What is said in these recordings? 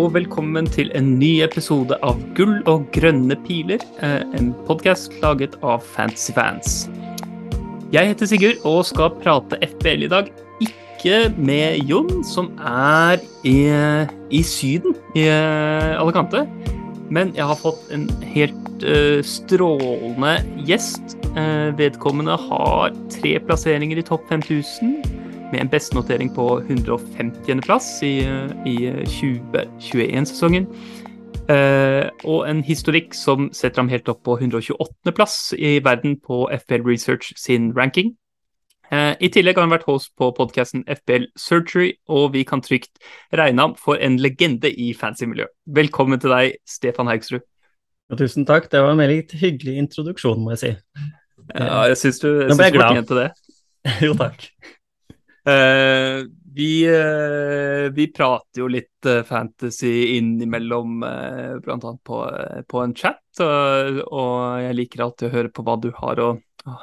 Og velkommen til en ny episode av Gull og grønne piler, eh, en podkast laget av Fancy Fans. Jeg heter Sigurd og skal prate FBL i dag. Ikke med Jon, som er i, i Syden, i eh, Alicante. Men jeg har fått en helt uh, strålende gjest. Uh, vedkommende har tre plasseringer i topp 5000 med en bestenotering på 150.-plass i, i 2021-sesongen. Uh, og en historikk som setter ham helt opp på 128.-plass i verden på FBL Research sin ranking. Uh, I tillegg har han vært host på podkasten FBL Surgery, og vi kan trygt regne ham for en legende i fancy miljø. Velkommen til deg, Stefan Haugsrud. Ja, tusen takk, det var en veldig hyggelig introduksjon, må jeg si. Ja, jeg syns du jeg synes fortjente det. jo, takk. Uh, vi, uh, vi, prater jo litt uh, fantasy innimellom, uh, bl.a. På, på en chat. Og, jeg liker alltid å høre på hva du har å,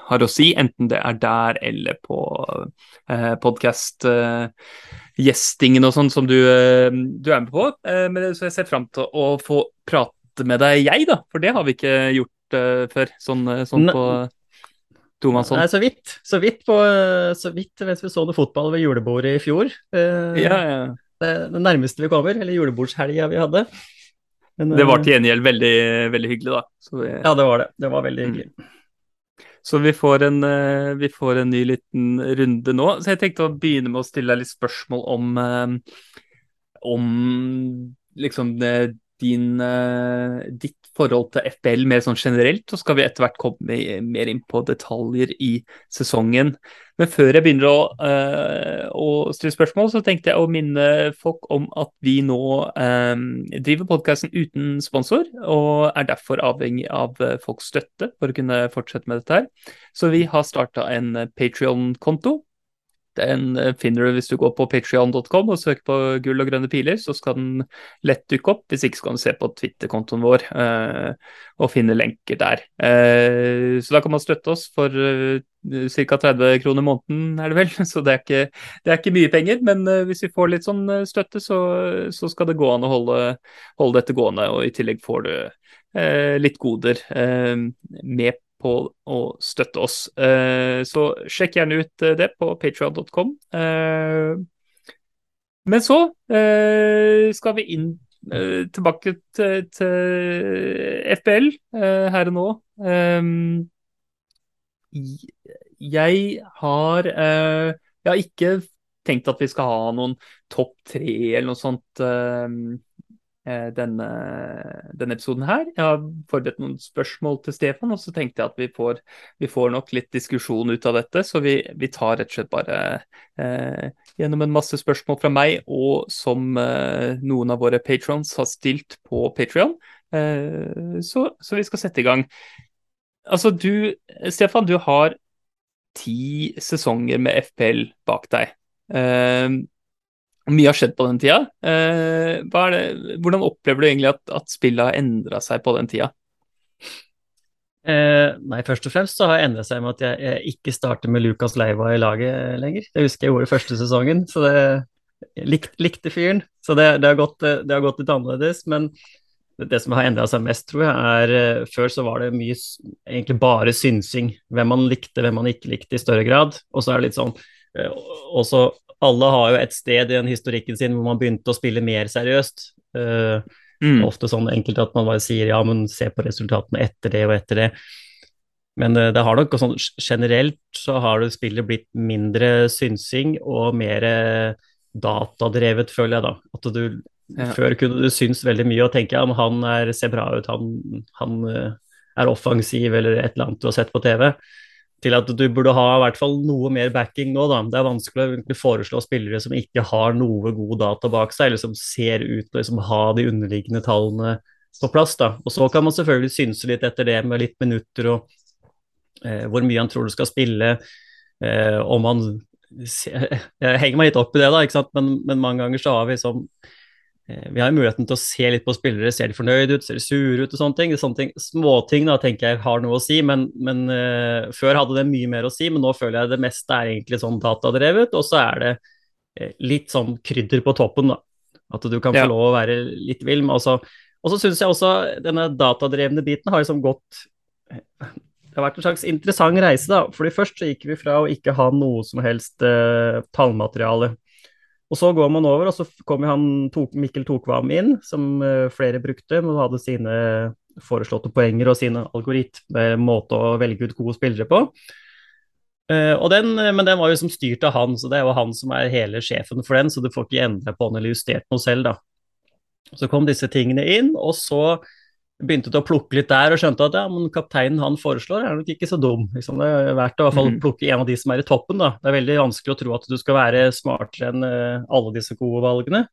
har å si, enten det er der eller på uh, podkast. gjestingen og sånn som du, du, er med på. men så jeg ser fram til å få prate med deg, jeg, da. For det har vi ikke gjort før. Sånn, sånn på Tomasson? Nei, så vidt. Så vidt, på, så vidt mens vi så noe fotball ved julebordet i fjor. Eh, ja, ja. Det, det, nærmeste vi kommer, eller julebordshelga vi hadde. Men, det var eh, til gjengjeld veldig, veldig hyggelig, da. Vi, ja, det var det. Det var veldig hyggelig. Mm. Så vi får, en, eh, vi får, en, ny liten runde nå. Så jeg tenkte å begynne med å stille deg litt spørsmål om, eh, om liksom din, ditt forhold til FBL mer sånn generelt, så skal vi etter hvert komme mer inn på detaljer i sesongen. Men før jeg begynner å, uh, å stille spørsmål, så tenkte jeg å minne folk om at vi nå um, driver podkasten uten sponsor, og er derfor avhengig av eh, folks støtte for å kunne fortsette med dette her. Så vi har starta en Patrion-konto den eh, finner du hvis du går på patrion.com og søker på gull og grønne piler, så skal den lett dukke opp. Hvis ikke så kan du se på Twitter-kontoen vår uh, og finne lenker der. Uh, så da kan man støtte oss for ca. 30 kroner måneden, er det vel. Så det er ikke, det er ikke mye penger, men hvis vi får litt sånn støtte, så, så, skal det gå an å holde, holde, dette gående. Og i tillegg får du litt goder med på å støtte oss. Eh, så sjekk gjerne ut eh, det på patrion.com. Eh, men så skal vi inn tilbake til, til FBL her og nå. Jeg har Jeg har ikke tenkt at vi skal ha noen topp tre eller noe sånt denne, denne, episoden her. Jeg har forberedt noen spørsmål til Stefan, og så tenkte jeg at vi får, vi får nok litt diskusjon ut av dette. Så vi, vi tar rett og slett bare eh, gjennom en masse spørsmål fra meg, og som eh, noen av våre patrons har stilt på Patrion. Eh, så, så, vi skal sette i gang. Altså du, Stefan, du har ti sesonger med FPL bak deg. Mye har skjedd på den tida. Eh, det, hvordan opplever du egentlig at, at spillet har endra seg på den tida? Eh, nei, først og fremst så har det endra seg med at jeg, jeg ikke starter med Lukas Leiva i laget lenger. Det husker jeg gjorde første sesongen, så det lik, likte fyren. Så det, det, har gått, det, har gått, litt annerledes. Men det som har endra seg mest, tror jeg, er eh, Før så var det mye egentlig bare synsing. Hvem man likte, hvem man ikke likte i større grad. Og så er det litt sånn eh, også alle har jo et sted i den historikken sin hvor man begynte å spille mer seriøst. Uh, mm. Ofte sånn enkelt at man bare sier ja, men se på resultatene etter det og etter det. Men uh, det har nok sånn generelt så har det spillet blitt mindre synsing og mer uh, datadrevet, føler jeg da. At du ja. Før kunne du synes veldig mye og tenke ja, men han er, ser bra ut, han, han er offensiv eller et eller annet du har sett på TV til at du burde ha i hvert fall noe mer backing nå. Da. Det er vanskelig å foreslå spillere som ikke har noe god data bak seg, eller som ser ut til å liksom, ha de underliggende tallene på plass. Da. Og Så kan man selvfølgelig synse litt etter det med litt minutter og eh, hvor mye han tror du skal spille. Eh, om man Jeg henger meg litt opp i det, da, men, men, mange ganger så har vi sånn vi har muligheten til å se litt på spillere. Ser de fornøyde ut, ser de sure ut og sånne ting. Sånne ting Småting da, tenker jeg har noe å si, men, men uh, før hadde det mye mer å si. Men nå føler jeg det meste er egentlig sånn datadrevet, og så er det uh, litt sånn krydder på toppen, da. At du kan få lov å være litt vill. Altså, og så syns jeg også denne datadrevne biten har liksom gått Det har vært en slags interessant reise, da. fordi først så gikk vi fra å ikke ha noe som helst uh, tallmateriale. Og så går man over, og så kom han Mikkel Tokvam inn, som uh, flere brukte, men hadde sine foreslåtte poenger og sine algoritmemåte å velge ut gode spillere på. Uh, den, men den var jo som styrt av han, så det er jo han som er hele sjefen for den, så du får ikke endre på den eller justert noe selv, da. Så kom disse tingene inn, og så begynte til å plukke litt der og skjønte at ja, men kapteinen han foreslår er nok ikke så dum. Liksom, det er verdt å i hvert fall mhm. plukke en av de som er i toppen. da. Det er veldig vanskelig å tro at du skal være smartere enn uh, alle disse gode valgene.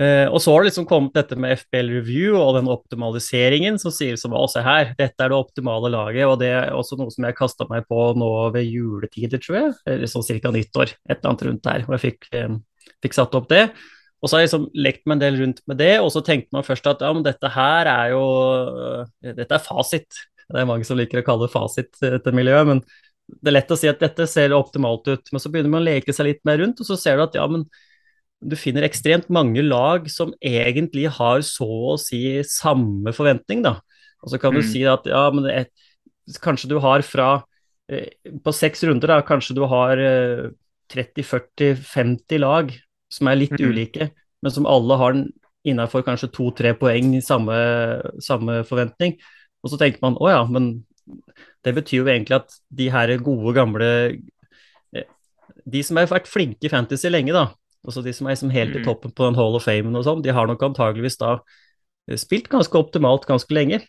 Uh, og så har det liksom kommet dette med FBL Review og den optimaliseringen som sier som å se her, dette er det optimale laget. Og det er også noe som jeg kasta meg på nå ved juletider, tror jeg. Eller sånn cirka nyttår. Et eller annet rundt der. Og jeg fikk, um, fikk satt opp det. Og så har jeg liksom lekt meg en del rundt med det, og så tenkte man først at ja, men dette her er jo Dette er fasit. Det er mange som liker å kalle det fasit etter miljøet, men det er lett å si at dette ser optimalt ut. Men så begynner man å leke seg litt mer rundt, og så ser du at ja, men du finner ekstremt mange lag som egentlig har så å si samme forventning, da. Og så kan mm. du si at ja, men et, kanskje du har fra eh, På seks runder, da, kanskje du har 30-40-50 eh, lag som er litt mm. ulike, men som alle har innafor kanskje to-tre poeng i samme, samme, forventning. Og så tenker man å ja, men det betyr jo egentlig at de her gode, gamle eh, De som har vært flinke i fantasy lenge, da, Altså de som er liksom helt i mm. toppen på den Hall of Fame og sånn, de har nok antageligvis da eh, spilt ganske optimalt ganske lenge.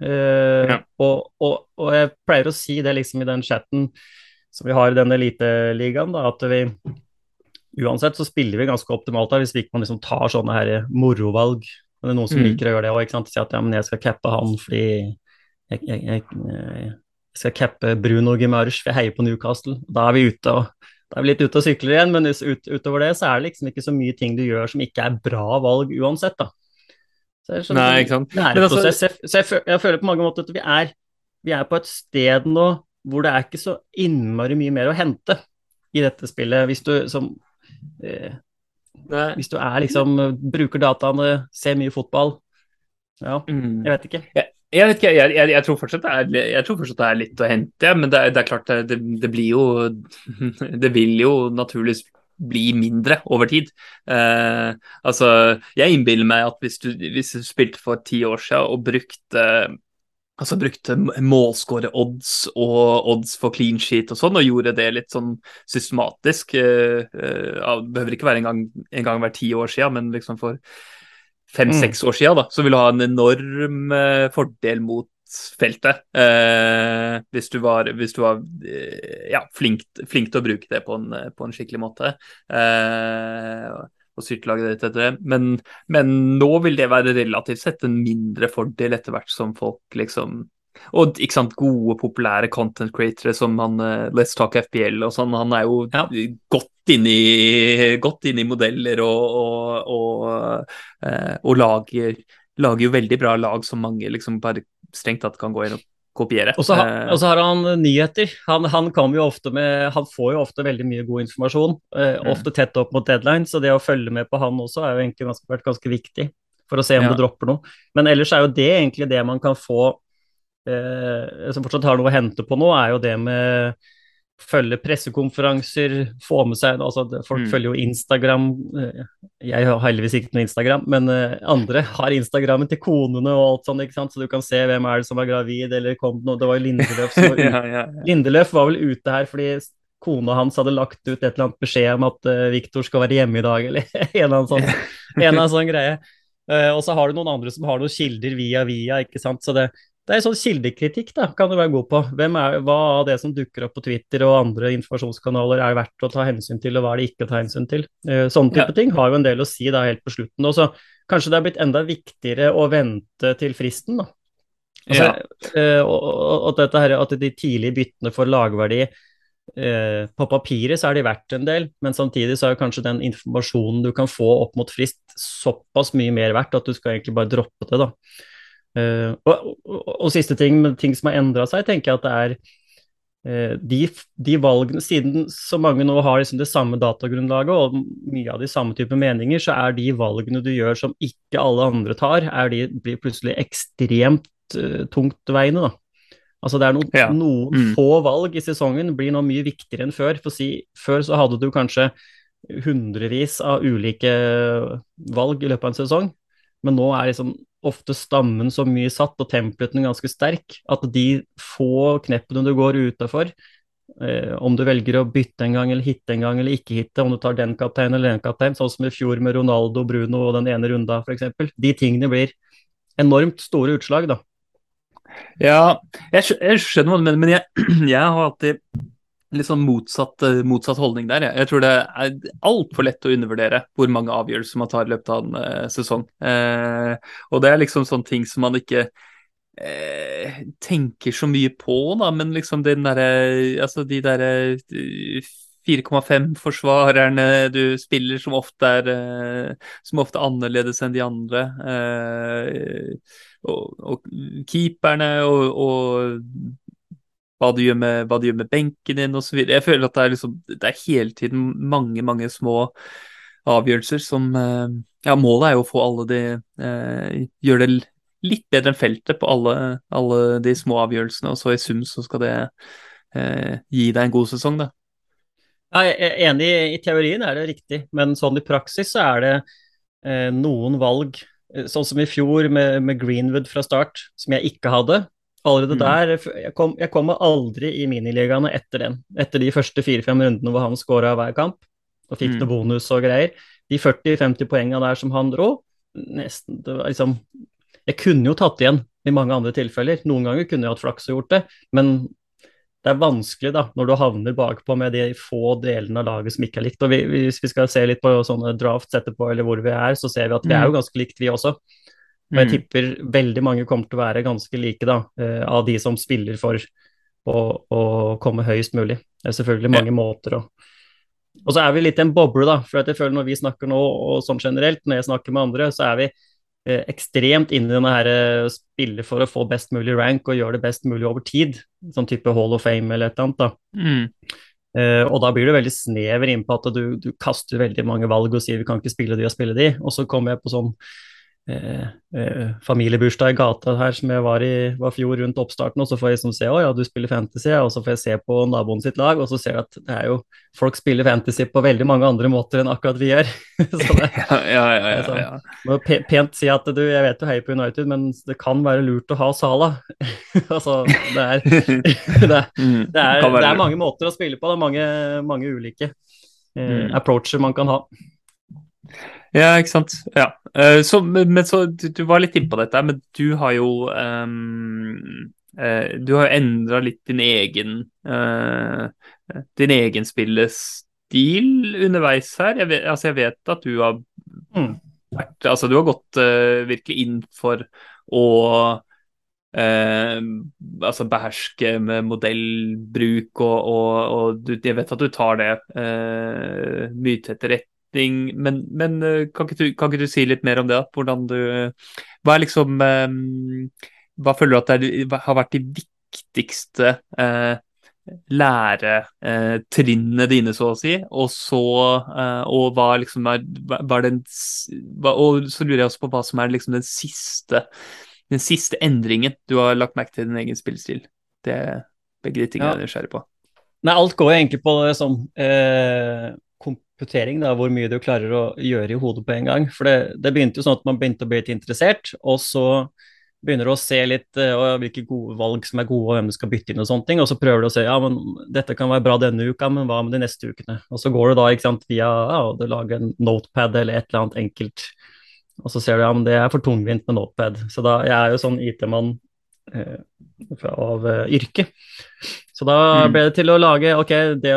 Uh, ja. og, og, og, jeg pleier å si det liksom i den chatten som vi har i den eliteligaen, at vi uansett så spiller vi ganske optimalt der, hvis vi ikke liksom tar sånne her morovalg. Men det er noen som mm. liker å gjøre det òg, si at ja, men jeg skal cappe han fordi jeg, jeg, jeg, jeg skal cappe Bruno Gimarch, for jeg heier på Newcastle. Da er vi ute og da er vi litt ute og sykler igjen, men ut, utover det så er det liksom ikke så mye ting du gjør som ikke er bra valg uansett, da. Så det er sånn, Nei, ikke sant. Altså, jeg, så jeg, jeg, føler på mange måter at vi er, vi er på et sted nå hvor det er ikke så innmari mye mer å hente i dette spillet. Hvis du som eh, Hvis du er liksom bruker dataene, ser mye fotball. Ja, mm. jeg vet ikke. Jeg, jeg vet ikke, jeg, jeg, jeg, tror fortsatt det er, tror fortsatt det er litt å hente, men det, det er klart det, det, blir jo Det vil jo naturligvis bli mindre over tid. Eh, altså, jeg innbiller meg at hvis du, hvis du spilte for ti år siden og brukte altså brukte målscore-odds og odds for clean sheet og sånn, og gjorde det litt sånn systematisk. Uh, uh, det behøver ikke være en gang, en gang hver ti år siden, men liksom for fem-seks mm. år siden, da, så vil du ha en enorm uh, fordel mot feltet. Uh, hvis du var, hvis du var uh, ja, flink, flink, til å bruke det på en, på en skikkelig måte. Og styrtelage ditt etter det. Men, men, nå vil det være relativt sett en mindre fordel etter hvert som folk liksom og ikke sant, gode, populære content createre som han uh, Let's Talk FPL og sånn. Han er jo ja. godt inne i, godt inn i modeller og, og, og, uh, og lager, lager, jo veldig bra lag som mange liksom bare strengt tatt kan gå inn og kopiere. Og så har, så har han nyheter. Han, han, jo ofte med, han, får jo ofte veldig mye god informasjon, mm. ofte tett opp mot deadline, så det å følge med på han også er jo egentlig ganske, vært ganske viktig for å se om ja. det dropper noe. Men ellers er jo det egentlig det man kan få eh, som fortsatt har noe å hente på nå, er jo det med følge pressekonferanser, få med seg altså Folk mm. følger jo Instagram. Eh, jeg har heldigvis ikke noe Instagram, men uh, andre har Instagrammen til konene og alt sånt, ikke sant? så du kan se hvem er det som er gravid, eller kom noe Det var jo Lindeløf som var ute. ja, ja, ja. Lindeløf var vel ute her fordi kona hans hadde lagt ut et eller annet beskjed om at uh, Viktor skal være hjemme i dag, eller en eller annen sånn, en eller annen sånn greie. Uh, og så har du noen andre som har noen kilder via via, ikke sant. Så det, det er sånn kildekritikk, da, kan du være god på. Hvem er, hva av det som dukker opp på Twitter og andre informasjonskanaler er verdt å ta hensyn til, og hva er det ikke å ta hensyn til? Uh, sånne type ja. ting har jo en del å si da helt på slutten. Og så kanskje det er blitt enda viktigere å vente til fristen, da. Altså, ja. uh, og, og, her, at de tidlige byttene får lagverdi uh, På papiret så er de verdt en del, men samtidig så er kanskje den informasjonen du kan få opp mot frist såpass mye mer verdt at du skal egentlig bare droppe det, da. Uh, og, og, og, siste ting, ting som har endra seg, tenker jeg at det er uh, de, de, valgene, Siden så mange nå har liksom det samme datagrunnlaget og mye av de samme type meninger, så er de valgene du gjør som ikke alle andre tar, er de, blir plutselig ekstremt uh, tungtveiende. da. Altså det er noen, ja. noen mm. få valg i sesongen blir nå mye viktigere enn før. For si, før så hadde du kanskje hundrevis av ulike valg i løpet av en sesong, men nå er liksom ofte stammen så mye satt og templeten ganske sterk at de få kneppene du går utafor, eh, om du velger å bytte en gang eller hitte en gang eller ikke hitte, om du tar den kapteinen eller den kapteinen, sånn som i fjor med Ronaldo, Bruno og den ene runda f.eks., de tingene blir enormt store utslag, da. Ja, jeg, skjønner hva du mener, men jeg, jeg har alltid litt sånn motsatt, eh, motsatt holdning der. Jeg. tror det er altfor lett å undervurdere hvor mange avgjørelser man tar i løpet av en uh, sesong. Uh, og det er liksom sånne ting som man ikke uh, tenker så mye på, da, men liksom den derre Altså de derre 4,5-forsvarerne du spiller som ofte er som ofte er annerledes enn de andre. Og, og, keeperne og, og hva du gjør med, hva du gjør med benken din osv. Jeg føler at det er, liksom, det er hele tiden mange, mange små avgjørelser som eh, Ja, målet er jo å få alle de eh, Gjøre det litt bedre enn feltet på alle, alle, de små avgjørelsene, og så i sum så skal det eh, gi deg en god sesong, da. Jeg er enig, i teorien er det riktig, men sånn i praksis så er det eh, noen valg, eh, sånn som i fjor med, med Greenwood fra start, som jeg ikke hadde, Allerede mm. der Jeg kom, jeg kom aldri i miniligaene etter den. Etter de første fire-fem rundene hvor han skåra hver kamp og fikk mm. noe bonus og greier. De 40-50 poengene der som han dro, nesten det var liksom Jeg kunne jo tatt igjen i mange andre tilfeller. Noen ganger kunne jeg hatt flaks og gjort det, men det er vanskelig da, når du havner bakpå med de få delene av laget som ikke er likt. og vi, Hvis vi skal se litt på sånne drafts etterpå, eller hvor vi er, så ser vi at vi er jo mm. ganske likt, vi også. Og jeg mm. tipper veldig mange kommer til å være ganske like, da, uh, av de som spiller for å, å, komme høyest mulig. Det er selvfølgelig mange ja. måter å Og så er vi litt i en boble, da. For jeg føler når vi snakker nå, og sånn generelt, når jeg snakker med andre, så er vi uh, ekstremt inne i denne her uh, spille for å få best mulig rank og gjøre det best mulig over tid. Sånn type Hall of Fame eller et eller annet, da. Mm. Uh, og da blir du veldig snever inn på at du, du, kaster veldig mange valg og sier vi kan ikke spille de og spille de. Og så kommer jeg på sånn eh, eh, familiebursdag i gata her som jeg var i var fjor rundt oppstarten, og så får jeg liksom se å ja, du spiller fantasy, og så får jeg se på naboen sitt lag, og så ser jeg at det er jo folk spiller fantasy på veldig mange andre måter enn akkurat vi gjør. så det, ja, ja, ja, ja, ja. Må pent si at du, jeg vet du heier på United, men det kan være lurt å ha Sala. altså, det er, det, er, mm, det, er, det er mange måter å spille på, det er mange, mange ulike eh, mm. approacher man kan ha. Ja, ikke sant. Ja. Uh, så, men så du, var litt innpå dette, men du har jo um, uh, Du har jo endra litt din egen uh, din egen spillestil underveis her. Jeg vet, altså jeg vet at du har mm. Altså du har gått virkelig inn for å altså beherske med modellbruk, og, og, og du, jeg vet at du tar det mye til retning. Men, men eh, kan, ikke du, kan, ikke du, si litt mer om det? Hvordan du Hva er liksom um, Hva føler du at det har vært de viktigste uh, læretrinnene dine, så å si? Og så Og hva liksom er hva er den, Og så lurer jeg også på hva som er liksom den siste den siste endringen du har lagt merke til i din egen spillestil. Det er begge de tingene ja. jeg er nysgjerrig på. Nei, alt går egentlig på det som eh, kvotering, da, hvor mye du klarer å gjøre i hodet på en gang. For det, det begynte jo sånn at man begynte å bli litt interessert, og så begynner du å se litt uh, hvilke gode valg som er gode, og hvem du skal bytte inn og sånne ting. Og så prøver du å se ja, men dette kan være bra denne uka, men hva med de neste ukene? Og så går du da ikke sant, via ja, du lager en notepad eller et eller annet enkelt, og så ser du ja, men det er for tungvint med notepad. Så da, jeg er jo sånn IT-mann uh, av uh, yrke. Så da mm. ble det til å lage Ok, det,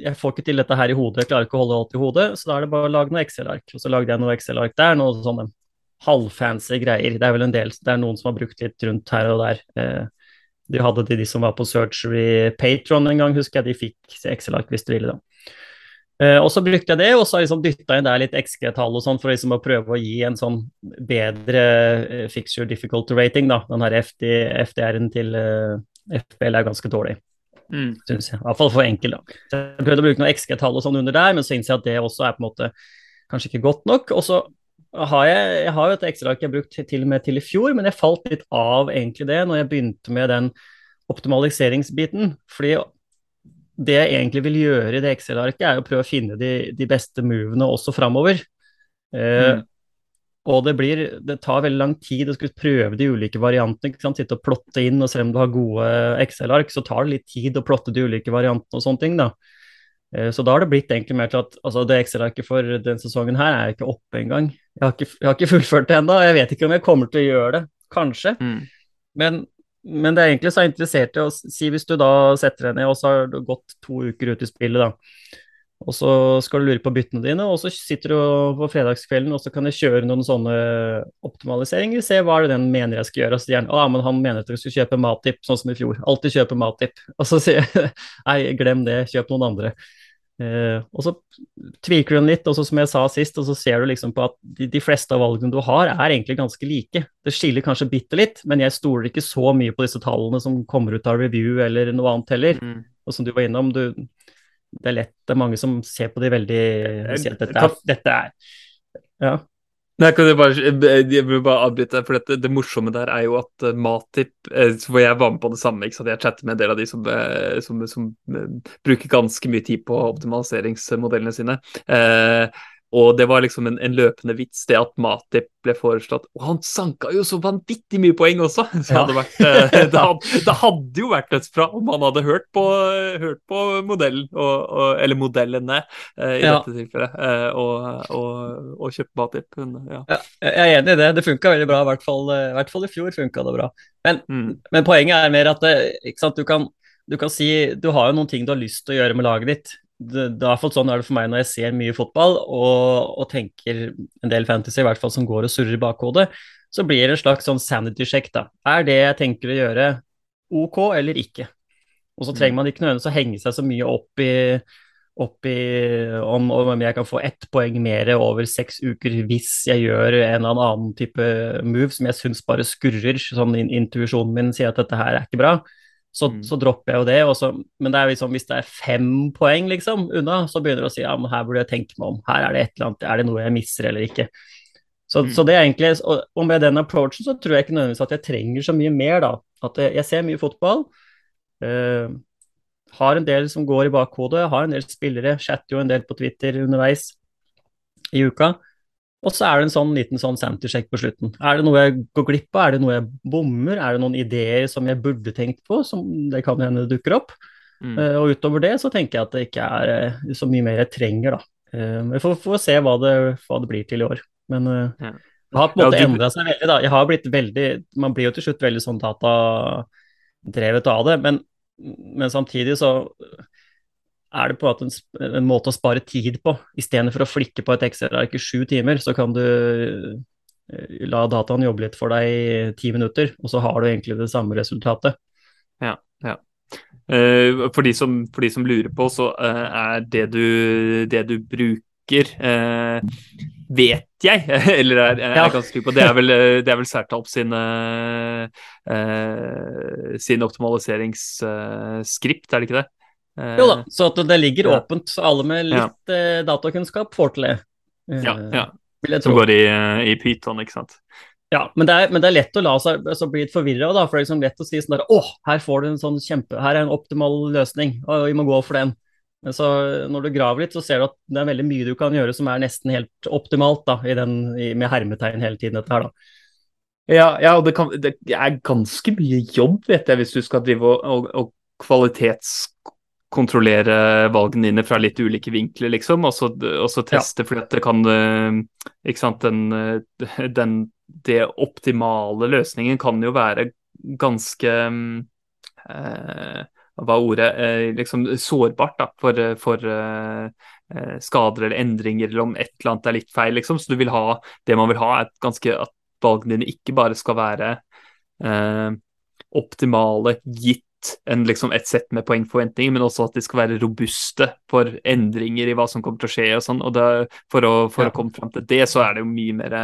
jeg får ikke til dette her i hodet, jeg klarer ikke å holde alt i hodet, så da er det bare å lage noe Excel-ark. Og så lagde jeg noe Excel-ark der, noe sånne halvfancy greier. Det er vel en del, det er noen som har brukt litt rundt her og der. Eh, de hadde de, de som var på Surgery Patron en gang, husker jeg. De fikk Excel-ark hvis de ville, da. Uh, og så brukte jeg det, og så liksom dytta inn der litt XG-tall og sånn for liksom å prøve å gi en sånn bedre uh, fixture difficulty rating, da. Den her FD, FDR-en til uh, FBL er ganske dårlig. Mm. Synes jeg. I hvert fall for enkel, da. Så jeg prøvde å bruke noen XG-tall og sånn under der, men så innser jeg at det også er på en måte kanskje ikke godt nok. Og så har jeg, jeg har jo et ekstraark jeg har brukt til og med til i fjor, men jeg falt litt av egentlig det når jeg begynte med den optimaliseringsbiten. fordi det jeg egentlig vil gjøre i det Excel-arket, er å prøve å finne de, de beste movene også framover. Eh, mm. Og det, blir, det tar veldig lang tid å skulle prøve de ulike variantene. Sitte og plotte inn, og selv om du har gode Excel-ark, så tar det litt tid å plotte de ulike variantene og sånne ting. da. Eh, så da har det blitt egentlig mer til at altså det Excel-arket for denne sesongen her er ikke oppe engang. Jeg, har ikke, jeg har ikke fullført det ennå, jeg vet ikke om jeg kommer til å gjøre det. Kanskje. Mm. Men men det er egentlig så er interessert i å si hvis du da setter deg ned, og så har du gått to uker ut i spillet, da. Og så skal du lure på byttene dine, og så sitter du på fredagskvelden og så kan du kjøre noen sånne optimaliseringer. Se hva er det den mener jeg skal gjøre. Og så sier han ah, men han mener at du skal kjøpe Matip, sånn som i fjor. Alltid kjøpe Matip. Og så sier jeg nei, glem det, kjøp noen andre. Eh, og så tviker du den litt, og så som jeg sa sist, og så ser du liksom på at de, de, fleste av valgene du har, er egentlig ganske like. Det skiller kanskje bitte litt, men jeg stoler ikke så mye på disse tallene som kommer ut av review eller noe annet heller. Mm. Og som du var innom, du, det er lett, det er mange som ser på de veldig og sier at dette er, dette er ja. Nei, kan jeg, bare, jeg vil bare avbryte, for dette, Det morsomme der er jo at uh, Matip For jeg var med på det samme. ikke sant? Jeg chatter med en del av de som, uh, som, som bruker ganske mye tid på optimaliseringsmodellene sine. Uh, og det var liksom en, en, løpende vits, det at Matip ble foreslått. Og han sanka jo så vanvittig mye poeng også! Så ja. hadde vært, eh, det, hadde, det, hadde, jo vært dødsbra om han hadde hørt på, hørt på modellen, og, og, eller modellene eh, i ja. dette tilfellet, eh, og, og, og kjøpt Matip. Ja. jeg er enig i det. Det funka veldig bra. I hvert fall, i, hvert fall i fjor funka det bra. Men, mm. men, poenget er mer at du kan, du kan si Du har jo noen ting du har lyst til å gjøre med laget ditt det, det er sånn er det for meg når jeg ser mye fotball og, og, tenker en del fantasy, i hvert fall som går og surrer i bakhodet, så blir det en slags sånn sanity check. da. Er det jeg tenker å gjøre, OK eller ikke? Og så trenger man ikke nødvendigvis å henge seg så mye opp i, opp i om, om, jeg kan få ett poeng mer over seks uker hvis jeg gjør en eller annen type move som jeg syns bare skurrer, sånn intuisjonen min sier at dette her er ikke bra så, mm. så, dropper jeg jo det. Også, men det er liksom, hvis det er fem poeng liksom, unna, så begynner du å si ja, men her burde jeg tenke meg om. Her er det et eller annet, er det noe jeg misser eller ikke. Så, mm. så det er egentlig, og, og, med den approachen så tror jeg ikke nødvendigvis at jeg trenger så mye mer, da. At jeg, jeg ser mye fotball. Uh, har en del som går i bakhodet, har en del spillere, chatter jo en del på Twitter underveis i uka. Og så er det en sånn liten sånn sanity-sjekk på slutten. Er det noe jeg går glipp av? Er det noe jeg bommer? Er det noen ideer som jeg burde tenkt på, som det kan hende dukker opp? Mm. Uh, og utover det så tenker jeg at det ikke er uh, så mye mer jeg trenger, da. Uh, vi får, får, se hva det, hva det, blir til i år. Men ja. det har på en måte ja, du... endra seg veldig, da. Jeg har blitt veldig Man blir jo til slutt veldig sånn datadrevet av det, men, men samtidig så er det på en en, måte å spare tid på. Istedenfor å flikke på et Excel-ark i sju timer, så kan du eh, la dataen jobbe litt for deg i ti minutter, og så har du egentlig det samme resultatet. Ja, ja. Uh, for, de som, for, de som, lurer på, så uh, er det du, det du bruker vet jeg, eller er, er ja. ganske trygg på, det er vel, det er vel Sertalp sin, sin optimaliseringsskript, er det ikke det? Jo da, så at det ligger ja. åpent, så alle med litt ja. uh, datakunnskap får til det. Uh, ja, ja. Som går i, i Python, ikke sant. Ja, men det, er, men det er, lett å la seg altså, bli litt forvirra, for det er liksom lett å si sånn der Å, her får du en sånn kjempe Her er en optimal løsning, og vi må gå for den. Men så når du graver litt, så ser du at det er veldig mye du kan gjøre som er nesten helt optimalt, da, i den, i, med hermetegn hele tiden, dette her, da. Ja, ja og det, kan, det, er ganske mye jobb, vet jeg, hvis du skal drive og, og, og kvalitets kontrollere valgene dine fra litt ulike vinkler, liksom, og så, og så teste, ja. fordi at det kan eh, Ikke sant, den, eh, den, Det optimale løsningen kan jo være ganske eh, Hva er ordet? Eh, liksom sårbart da, for, for eh, skader eller endringer, eller om et eller annet er litt feil, liksom. Så du vil ha Det man vil ha, er ganske at valgene dine ikke bare skal være eh, optimale gitt en, liksom et sett med poengforventninger, men også at de skal være robuste for endringer i hva som kommer til å skje. og sånn, og det, For, å, for ja. å komme fram til det, så er det jo mye mer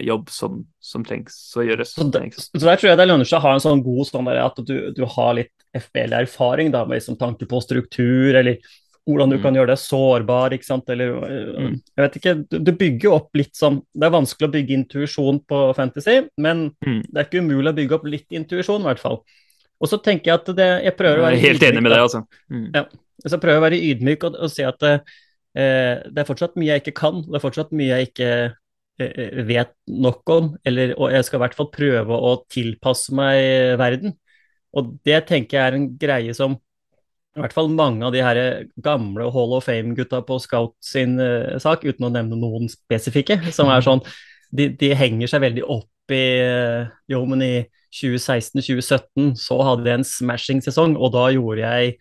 jobb som, som, trengs å gjøres. Så, der, så der tror jeg det lønner seg å ha en sånn god sånn der, at du, du har litt FBL-erfaring da, med liksom, tanke på struktur, eller hvordan du mm. kan gjøre det sårbar, ikke sant, eller mm. Jeg vet ikke, du, du bygger opp litt sånn Det er vanskelig å bygge intuisjon på Fantasy, men mm. det er ikke umulig å bygge opp litt intuisjon, i hvert fall. Og så tenker jeg at det Jeg prøver å være jeg er Helt enig med deg, altså. Mm. Ja. Så jeg å være ydmyk og, og si at eh, det er fortsatt mye jeg ikke kan, det er fortsatt mye jeg ikke eh, vet nok om, eller, og jeg skal i hvert fall prøve å tilpasse meg verden. Og det tenker jeg er en greie som i hvert fall mange av de her gamle Hall of Fame-gutta på Scout sin uh, sak, uten å nevne noen spesifikke, som er sånn De, de henger seg veldig opp i uh, Jo, men i 2016-2017 så hadde jeg en smashing-sesong, og da gjorde jeg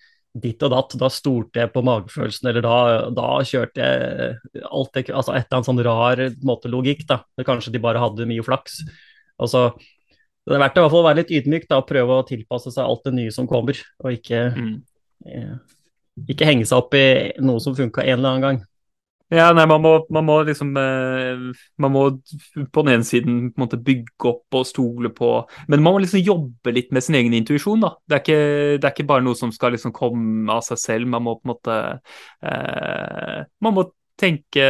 ditt og datt. Da stolte jeg på magefølelsen, eller da, da kjørte jeg alt det, altså et eller annet sånn rar måte logikk, da. Kanskje de bare hadde mye flaks. Altså, det er verdt å være litt ydmyk da, og prøve å tilpasse seg alt det nye som kommer, og ikke mm. Eh, ikke henge seg opp i noe som funka en eller annen gang. Ja, nei, man må, man må liksom eh, Man må på den ene siden på en måte bygge opp og stole på Men man må liksom jobbe litt med sin egen intuisjon, da. Det er, ikke, det er ikke bare noe som skal liksom komme av seg selv. Man må på en måte eh, Man må tenke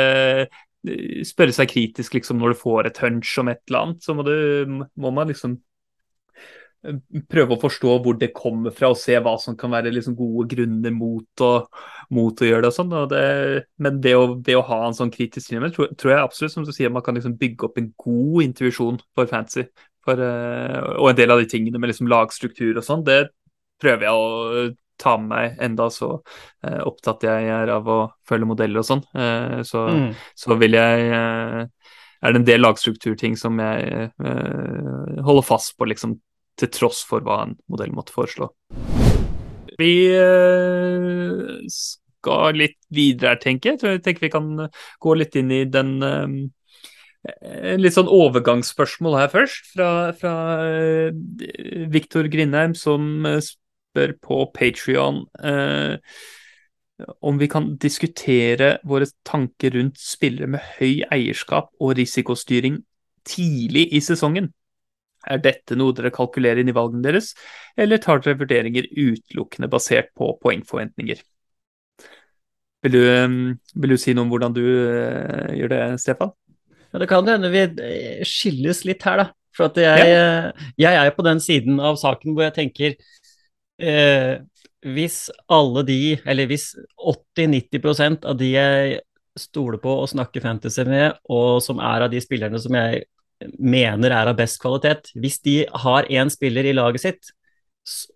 Spørre seg kritisk liksom når du får et hunch om et eller annet. Så må, du, må man liksom prøve å forstå hvor det kommer fra, og se hva som kan være liksom gode grunner mot å, mot å gjøre det. og sånn. Men det å, det å, ha en sånn kritisk tilnærming tror, tror, jeg absolutt som du sier, man kan liksom bygge opp en god intuisjon for fantasy. For, uh, og en del av de tingene med liksom lagstruktur og sånn, det prøver jeg å ta med meg, enda så uh, opptatt jeg er av å følge modeller og sånn. Uh, så, mm. så, vil jeg er det en del lagstrukturting som jeg holder fast på liksom til tross for hva en modell måtte foreslå. Vi eh, skal litt videre her, tenker jeg. Jeg tenker vi kan gå litt inn i den eh, Litt sånn overgangsspørsmål her først, fra, fra eh, Viktor Grindheim, som spør på Patrion eh, om vi kan diskutere våre tanker rundt spillere med høy eierskap og risikostyring tidlig i sesongen. Er dette noe dere kalkulerer inn i valgene deres, eller tar dere vurderinger utelukkende basert på poengforventninger? Vil du, um, vil du si noe om hvordan du uh, gjør det, Stefan? Ja, Det kan hende vi eh, skilles litt her, da. For at jeg, ja. Eh, jeg er på den siden av saken hvor jeg tenker eh, Hvis alle de, eller hvis 80-90% av de jeg stoler på og snakker fantasy med, og som er av de spillerne som jeg mener er av best kvalitet. Hvis de har én spiller i laget sitt,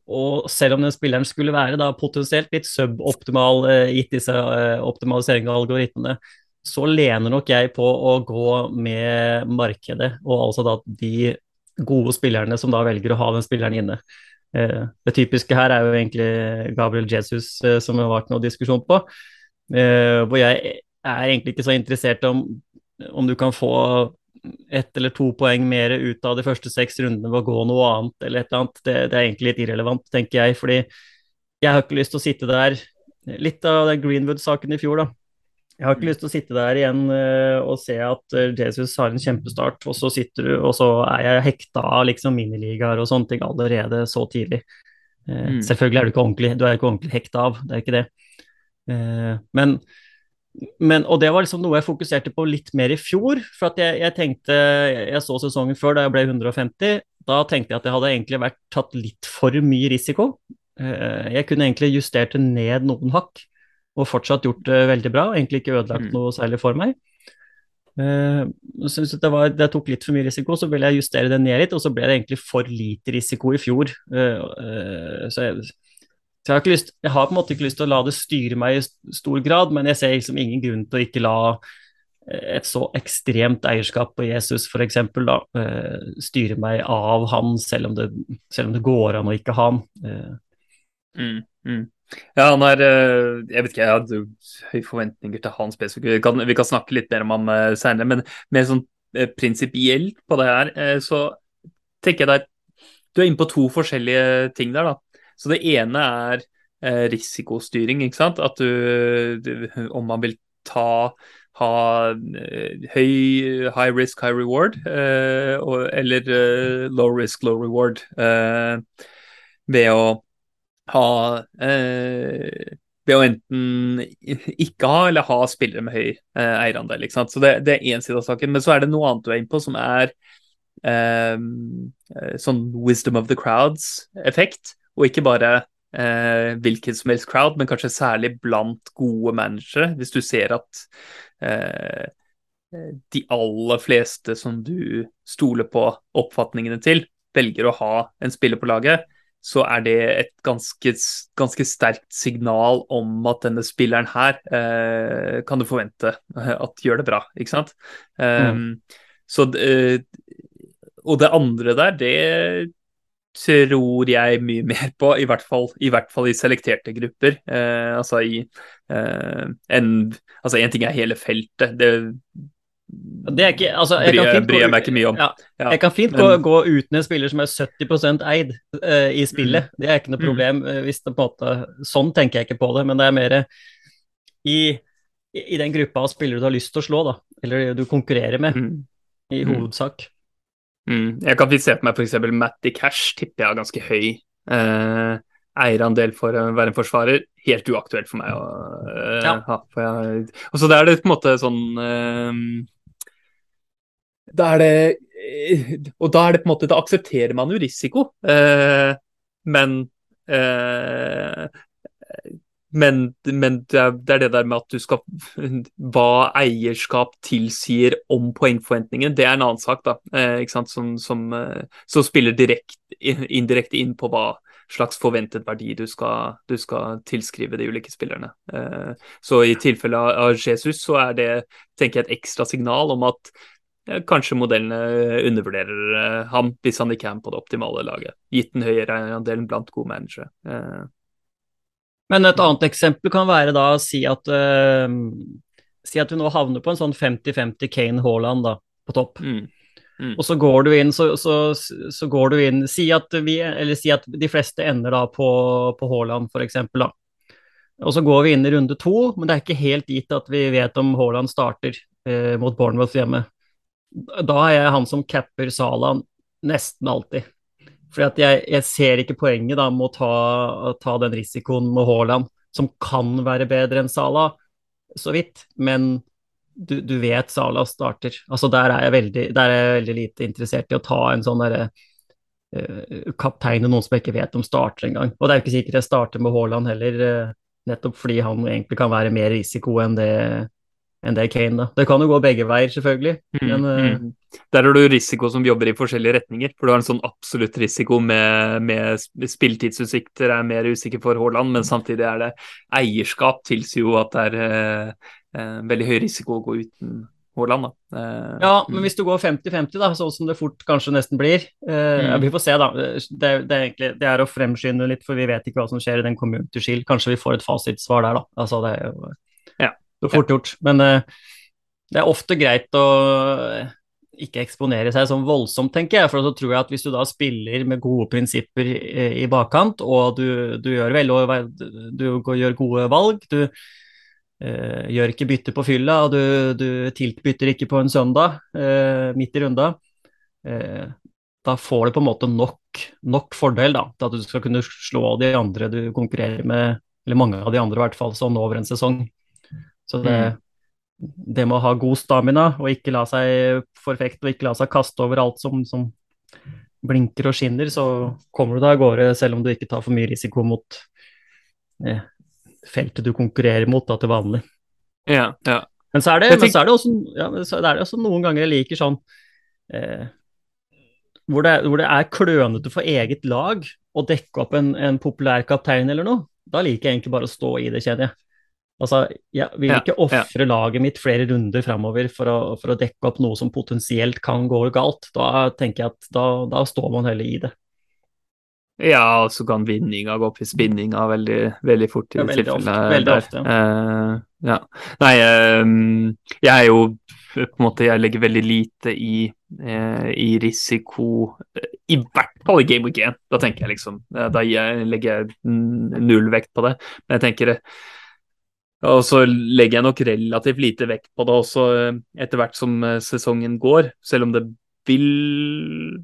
og selv om den spilleren skulle være da potensielt litt suboptimal eh, gitt disse eh, algoritmene så lener nok jeg på å gå med markedet, og altså da de gode spillerne som da velger å ha den spilleren inne. Eh, det typiske her er jo egentlig Gabriel Jesus som det har vært noe diskusjon på, hvor jeg er egentlig ikke så interessert om, om du kan få ett eller to poeng mer ut av de første seks rundene ved å gå noe annet eller et eller annet, det, det, er egentlig litt irrelevant, tenker jeg. Fordi jeg har ikke lyst til å sitte der Litt av den Greenwood-saken i fjor, da. Jeg har ikke lyst til å sitte der igjen uh, og se at uh, Jesus har en kjempestart, og så sitter du, og så er jeg hekta av liksom miniligaer og sånne ting allerede så tidlig. Uh, mm. Selvfølgelig er du ikke ordentlig, du er ikke ordentlig hekta av, det er ikke det. men men, og det var liksom noe jeg fokuserte på litt mer i fjor. For at jeg, jeg, tenkte Jeg så sesongen før da jeg ble 150. Da tenkte jeg at det hadde egentlig vært tatt litt for mye risiko. Eh, jeg kunne egentlig justert det ned noen hakk og fortsatt gjort det veldig bra. Egentlig ikke ødelagt mm. noe særlig for meg. Jeg synes det, var, det tok litt for mye risiko, så ville jeg justere det ned litt, og så ble det egentlig for lite risiko i fjor. Uh, så jeg, så jeg har, lyst, jeg har, på en måte ikke lyst til å la det styre meg i stor grad, men jeg ser liksom ingen grunn til å ikke la eh, et så ekstremt eierskap på Jesus f.eks. Eh, styre meg av han, selv om, det, selv om det går an å ikke ha han. Eh. Mm, mm. Ja, han er Jeg vet ikke, jeg hadde høye forventninger til han spesifikt. Vi kan, vi kan snakke litt mer om han senere, men mer sånn prinsipielt på det her, så tenker jeg deg Du er inne på to forskjellige ting der, da. Så det ene er eh, risikostyring, ikke sant. At du, Om man vil ta ha høy high risk, high reward, og, eller low risk, low reward. ved å ha ved å enten ikke ha eller ha spillere med høy eh, eierandel. ikke sant? Så det, det er én side av saken. Men så er det noe annet du er inne på, som er eh, sånn wisdom of the crowds-effekt. Og ikke bare eh, hvilken som helst crowd, men kanskje særlig blant gode managere. Hvis du ser at eh, de aller fleste som du stoler på oppfatningene til, velger å ha en spiller på laget, så er det et ganske, ganske, sterkt signal om at denne spilleren her eh, kan du forvente at gjør det bra, ikke sant. Um, mm. Så eh, Og det andre der, det tror jeg mye mer på, i hvert fall i, hvert fall i selekterte grupper. Eh, altså i eh, en, altså en ting er hele feltet. Det det er ikke, altså, jeg bryr, bryr jeg meg ikke mye om. Ja, ja, jeg kan fint men... gå, gå, uten en spiller som er 70 eid eh, i spillet. Mm. Det er ikke noe mm. problem. Mm. hvis det på en måte, Sånn tenker jeg ikke på det, men det er mer i, i den gruppa av spillere du har lyst til å slå, da, eller du konkurrerer med, mm. i mm. hovedsak. Mm. Jeg kan se på meg f.eks. Matty Cash, tipper jeg har ganske høy. eh, eierandel for å være en forsvarer. Helt uaktuelt for meg å eh, ja. ha. Jeg, og så er det på en måte sånn eh, da er det eh, Og da er det på en måte Da aksepterer man jo risiko, eh, men eh, men, men det, er, det, er, der med at du skal Hva eierskap tilsier om poengforventningen, det er en annen sak, da. Eh, som, som, eh, som, spiller direkt, indirekte inn på hva slags forventet verdi du skal, du skal tilskrive de ulike spillerne. Eh, så i tilfelle av Jesus så er det tenker jeg, et ekstra signal om at kanskje modellene undervurderer eh, ham hvis han ikke er på det optimale laget, gitt den høyere andelen blant gode managere. Men et annet eksempel kan være da å si at uh, Si at du nå havner på en sånn 50-50 Kane Haaland da, på topp. Mm. Mm. Og så går du inn, så, så, så, går du inn si at, vi, eller si at de fleste ender da på, på Haaland, f.eks. Og så går vi inn i runde to, men det er ikke helt gitt at vi vet om Haaland starter eh, mot Bournemouth hjemme da er jeg han som capper Salan nesten alltid. For jeg, jeg, ser ikke poenget da med å ta, ta den risikoen med Haaland, som kan være bedre enn Sala, så vidt. Men du, du, vet Sala starter. Altså Der er veldig, der er jeg veldig lite interessert i å ta en sånn derre uh, kaptein noen som jeg ikke vet om starter engang. Og det er jo ikke sikkert jeg starter med Haaland heller, uh, nettopp fordi han egentlig kan være mer risiko enn det enn det Kane. da. Det kan jo gå begge veier, selvfølgelig. Mm, men, mm. Der har du risiko som jobber i forskjellige retninger. For du har en sånn absolutt risiko med, med spilltidsutsikter, er mer usikker for Haaland, men samtidig er det eierskap tilsier jo at det er eh, eh, veldig høy risiko å gå uten Haaland. da. Eh, ja, men hvis du går 50-50, da, sånn som det fort kanskje nesten blir eh, mm. Vi får se, da. Det, det, er egentlig, det er å fremskynde litt, for vi vet ikke hva som skjer i den kommunen til Skill. Kanskje vi får et fasitsvar der, da. Altså, det er jo så fort gjort. Men uh, det er ofte greit å eh, ikke eksponere seg sånn voldsomt, tenker jeg. For så tror jeg at hvis du da spiller med gode prinsipper i, bakkant, og du, du gjør vel, du, gjør gode valg, du uh, gjør ikke bytte på fylla, og du, du tiltbytter ikke på en søndag uh, midt i runda, da får du på en måte nok, nok fordel da, til at du skal kunne slå de andre du konkurrerer med, eller mange av de andre i hvert fall, sånn over en sesong. Så det, mm. det med å ha god stamina og ikke la seg forfekte og ikke la seg kaste over alt som, som blinker og skinner, så kommer du deg av gårde selv om du ikke tar for mye risiko mot eh, feltet du konkurrerer mot da, til vanlig. Ja, ja. Men så er det, men så er det, også, ja, så er det også noen ganger jeg liker sånn eh, hvor, det, hvor, det, er klønete for eget lag å dekke opp en, en populær kaptein eller noe. Da liker jeg egentlig bare å stå i det, kjenner jeg. Altså, jeg vil ikke ja, ofre ja. laget mitt flere runder framover for, for, å dekke opp noe som potensielt kan gå galt. Da tenker jeg at da, da står man heller i det. Ja, og så kan vinninga gå opp i spinninga veldig, veldig fort i ja, det tilfellet. veldig ofte. Uh, ja. Nei, uh, jeg er jo på en måte Jeg legger veldig lite i, uh, i risiko, i hvert fall i Game of Game. Da tenker jeg liksom Da jeg legger jeg null vekt på det. Men jeg tenker Og så legger jeg nok relativt lite vekt på det også etter hvert som sesongen går, selv om det vil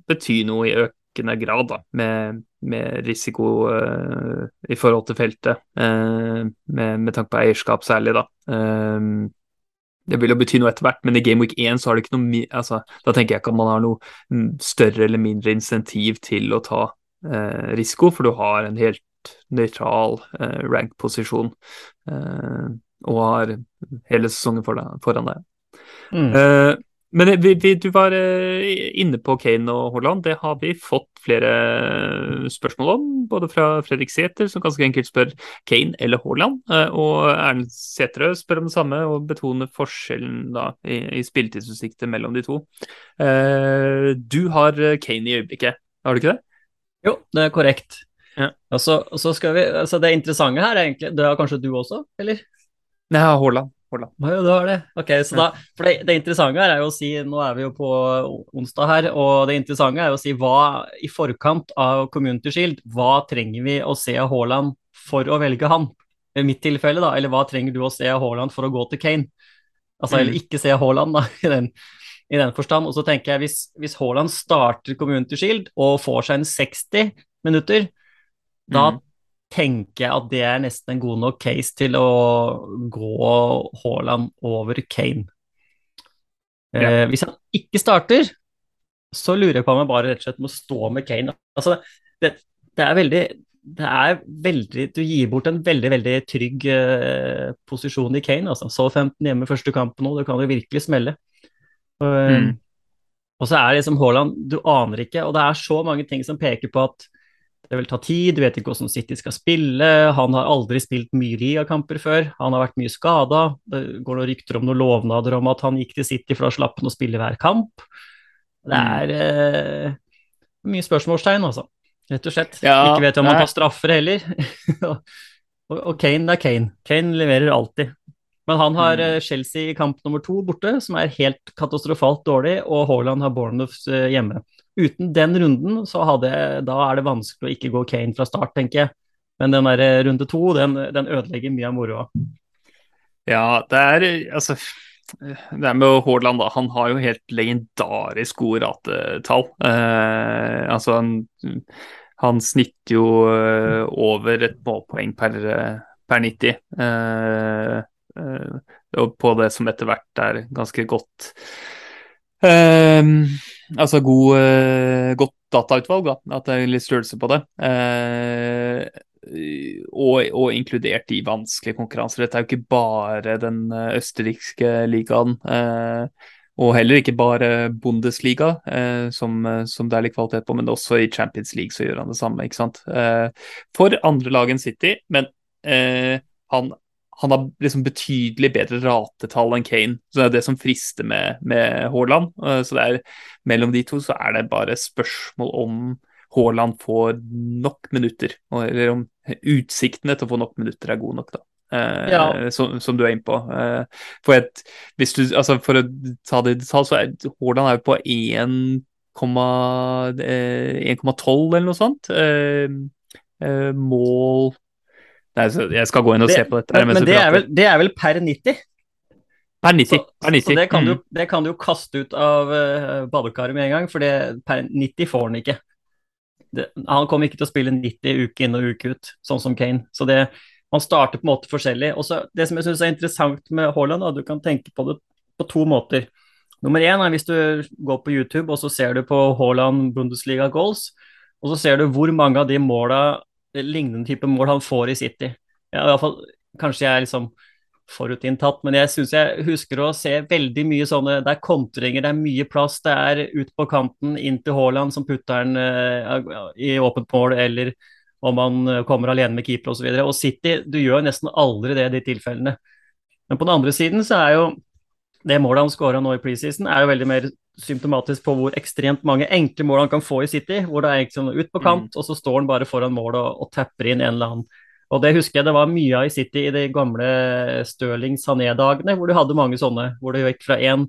bety noe i økende grad, da, med, med risiko uh, i forhold til feltet, uh, med, med, tanke på eierskap særlig, da. Uh, det vil jo bety noe etter hvert, men i Game Week 1 så har det ikke noe altså, Da tenker jeg ikke at man har noe større eller mindre insentiv til å ta eh, risiko, for du har en helt nøytral eh, rank-posisjon eh, og har hele sesongen foran deg. Mm. Eh, men vi, vi, du var eh, inne på Kane og Haaland. Det har vi fått flere spørsmål om. Både fra Fredrik Sæther, som ganske enkelt spør Kane eller Haaland. Eh, og Erlend Sæterø spør om det samme og betoner forskjellen da, i, i spilletidsutsikter mellom de to. Eh, du har Kane i øyeblikket, har du ikke det? Jo, det er korrekt. Ja. Og så, skal vi, altså Det interessante her er egentlig Det har kanskje du også, eller? Nei, Haaland. Haaland. Ja, du har det. Ok, så da, for det, det, interessante her er jo å si Nå er vi jo på onsdag her, og det interessante er jo å si hva i forkant av Community Shield, hva trenger vi å se av Haaland for å velge han? I mitt tilfelle, da, eller hva trenger du å se av Haaland for å gå til Kane? Altså, mm. eller ikke se Haaland, da, i den, i den forstand. Og så tenker jeg, hvis, hvis Haaland starter Community Shield og får seg en 60 minutter, da mm tenker jeg at det er nesten en god nok case til å gå Haaland over Kane. Ja. Eh, hvis han ikke starter, så lurer jeg på om jeg bare rett og slett må stå med Kane. Altså, det, det, er veldig det er veldig Du gir bort en veldig veldig trygg eh, posisjon i Kane. altså. Så 15 hjemme første kampen nå, det kan jo virkelig smelle. Eh, mm. og så er det liksom Haaland Du aner ikke, og det er så mange ting som peker på at det vil ta tid, du vet ikke hvordan City skal spille. Han har aldri spilt mye ligakamper før. Han har vært mye skada. Det går noen rykter om noen lovnader om at han gikk til City for å slappe å spille hver kamp. Det mm. er eh, mye spørsmålstegn, altså. Rett og slett. Ja, ikke vet om han tar straffer heller. og, og Kane, det er Kane. Kane leverer alltid. Men han har mm. Eh, Chelsea i kamp nummer to borte, som er helt katastrofalt dårlig, og Haaland har Bournemouth eh, hjemme uten den runden, så hadde, da er det vanskelig å ikke gå Kane fra start, tenker jeg. Men den der eh, runde to, den, den ødelegger mye av moroa. Ja, det er altså det er med Haaland, da. Han har jo helt legendarisk gode ratetall. Eh, altså, han, han, snitter jo uh, over et målpoeng per, per 90. Eh, eh, og på det som etter hvert er ganske godt Uh, altså god, uh, godt datautvalg, da. At det er litt størrelse på det. Eh, og, og, inkludert i vanskelige konkurranser. Dette er jo ikke bare den eh, østerrikske ligaen. og heller ikke bare Bundesliga, som, som, det er litt kvalitet på, men også i Champions League så gjør han det samme. ikke sant? for andre lag enn City, men han han har liksom betydelig bedre ratetall enn Kane. Så det er det som frister med, med Haaland. Eh, så det er, mellom de to så er det bare spørsmål om Haaland får nok minutter. Eller om utsiktene til å få nok minutter er gode nok, da. Eh, ja. som, som, du er inne på. Eh, for, et, hvis du, altså for å ta det i detalj, så er Haaland er på 1,12 eller noe sånt. mål Nei, jeg skal gå inn og det, se på dette. Men, men det, er vel, det, er vel, per 90? Per 90. Så, per 90. så det, kan mm. du, det, kan du, kaste ut av uh, badekaret med en gang, for per 90 får han ikke. han kommer ikke til å spille 90 uke inn og uke ut, sånn som Kane. Så det, man starter på en måte forskjellig. Også Det som jeg syns er interessant med Haaland, du kan tenke på det på to måter. Nummer én er hvis du går på YouTube og så ser du på Haaland Bundesliga goals, og så ser du hvor mange av de måla lignende type mål han får i City. Ja, i hvert fall, kanskje jeg er liksom forutinntatt, men jeg syns jeg husker å se veldig mye sånne Det er kontringer, det er mye plass, det er ut på kanten, inn til Haaland som putter den uh, i åpent mål, eller om han eh, kommer alene med keeper osv. Og, så og City, du gjør nesten aldri det i de tilfellene. Men på den andre siden så er jo det målet han skåra nå i preseason, er jo veldig mer symptomatisk på hvor ekstremt mange enkle mål han kan få i City. Hvor det er sånn ut på kant, mm. og så står han bare foran mål og, og tapper inn en eller annen. Og det husker jeg det var mye av i City i de gamle Stirling Sané-dagene, hvor du hadde mange sånne. Hvor det gikk fra én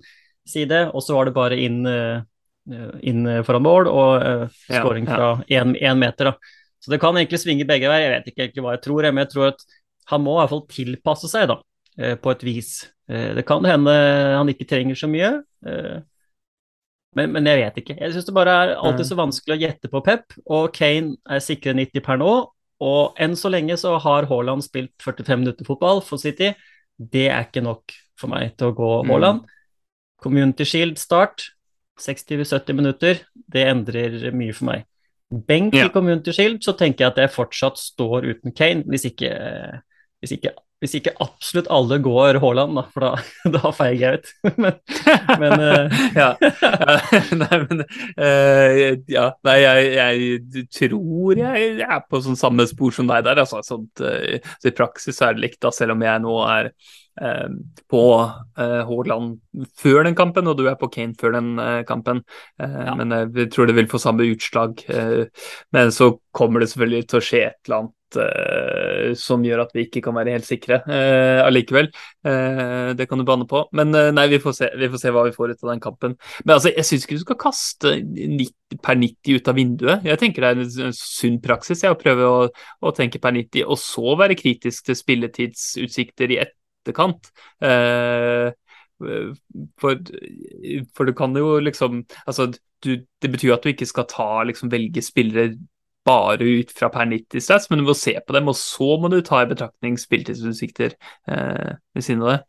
side, og så var det bare inn, eh, inn foran mål og uh, scoring ja, ja. fra én meter. Da. Så det kan egentlig svinge begge veier. Jeg vet ikke egentlig hva jeg tror, men jeg tror at han må i hvert fall tilpasse seg, da eh, på et vis. Eh, det kan hende han ikke trenger så mye, eh, men, men, jeg vet ikke. Jeg syns det bare er alltid så vanskelig å gjette på Pep, og Kane er sikre 90 per nå. Og enn så lenge så har Haaland spilt 45 minutter fotball for City. Det er ikke nok for meg til å gå mm. Haaland. Mm. Community Shield start, 60-70 minutter. Det endrer mye for meg. Benk ja. i Community Shield, så tenker jeg at jeg fortsatt står uten Kane, hvis ikke, hvis ikke hvis ikke absolutt alle går Haaland, da, for da, da feiger jeg ut. men, men uh... ja. Nei, men uh, Ja, nei, jeg, jeg, tror jeg er på sånn samme spor som deg der. Altså, sånt, uh, så I praksis er det likt, da, selv om jeg nå er på Haaland før den kampen, og du er på Kane før den kampen. Ja. Men jeg tror det vil få samme utslag. men så kommer det selvfølgelig til å skje et eller annet uh, som gjør at vi ikke kan være helt sikre uh, allikevel. Uh, det kan du banne på. Men nei, vi får, se, vi får, se, hva vi får ut av den kampen. Men altså, jeg syns ikke du skal kaste 90, per 90 ut av vinduet. Jeg tenker det er en sunn praksis jeg, å prøve å, å, tenke per 90, og så være kritisk til spilletidsutsikter i etterkant. For, for, du kan jo liksom Altså, du, det betyr at du ikke skal ta, liksom, velge spillere bare ut fra per 90 stats, men du må se på dem, og så må du ta i betraktning spilltidsutsikter eh, ved siden av det.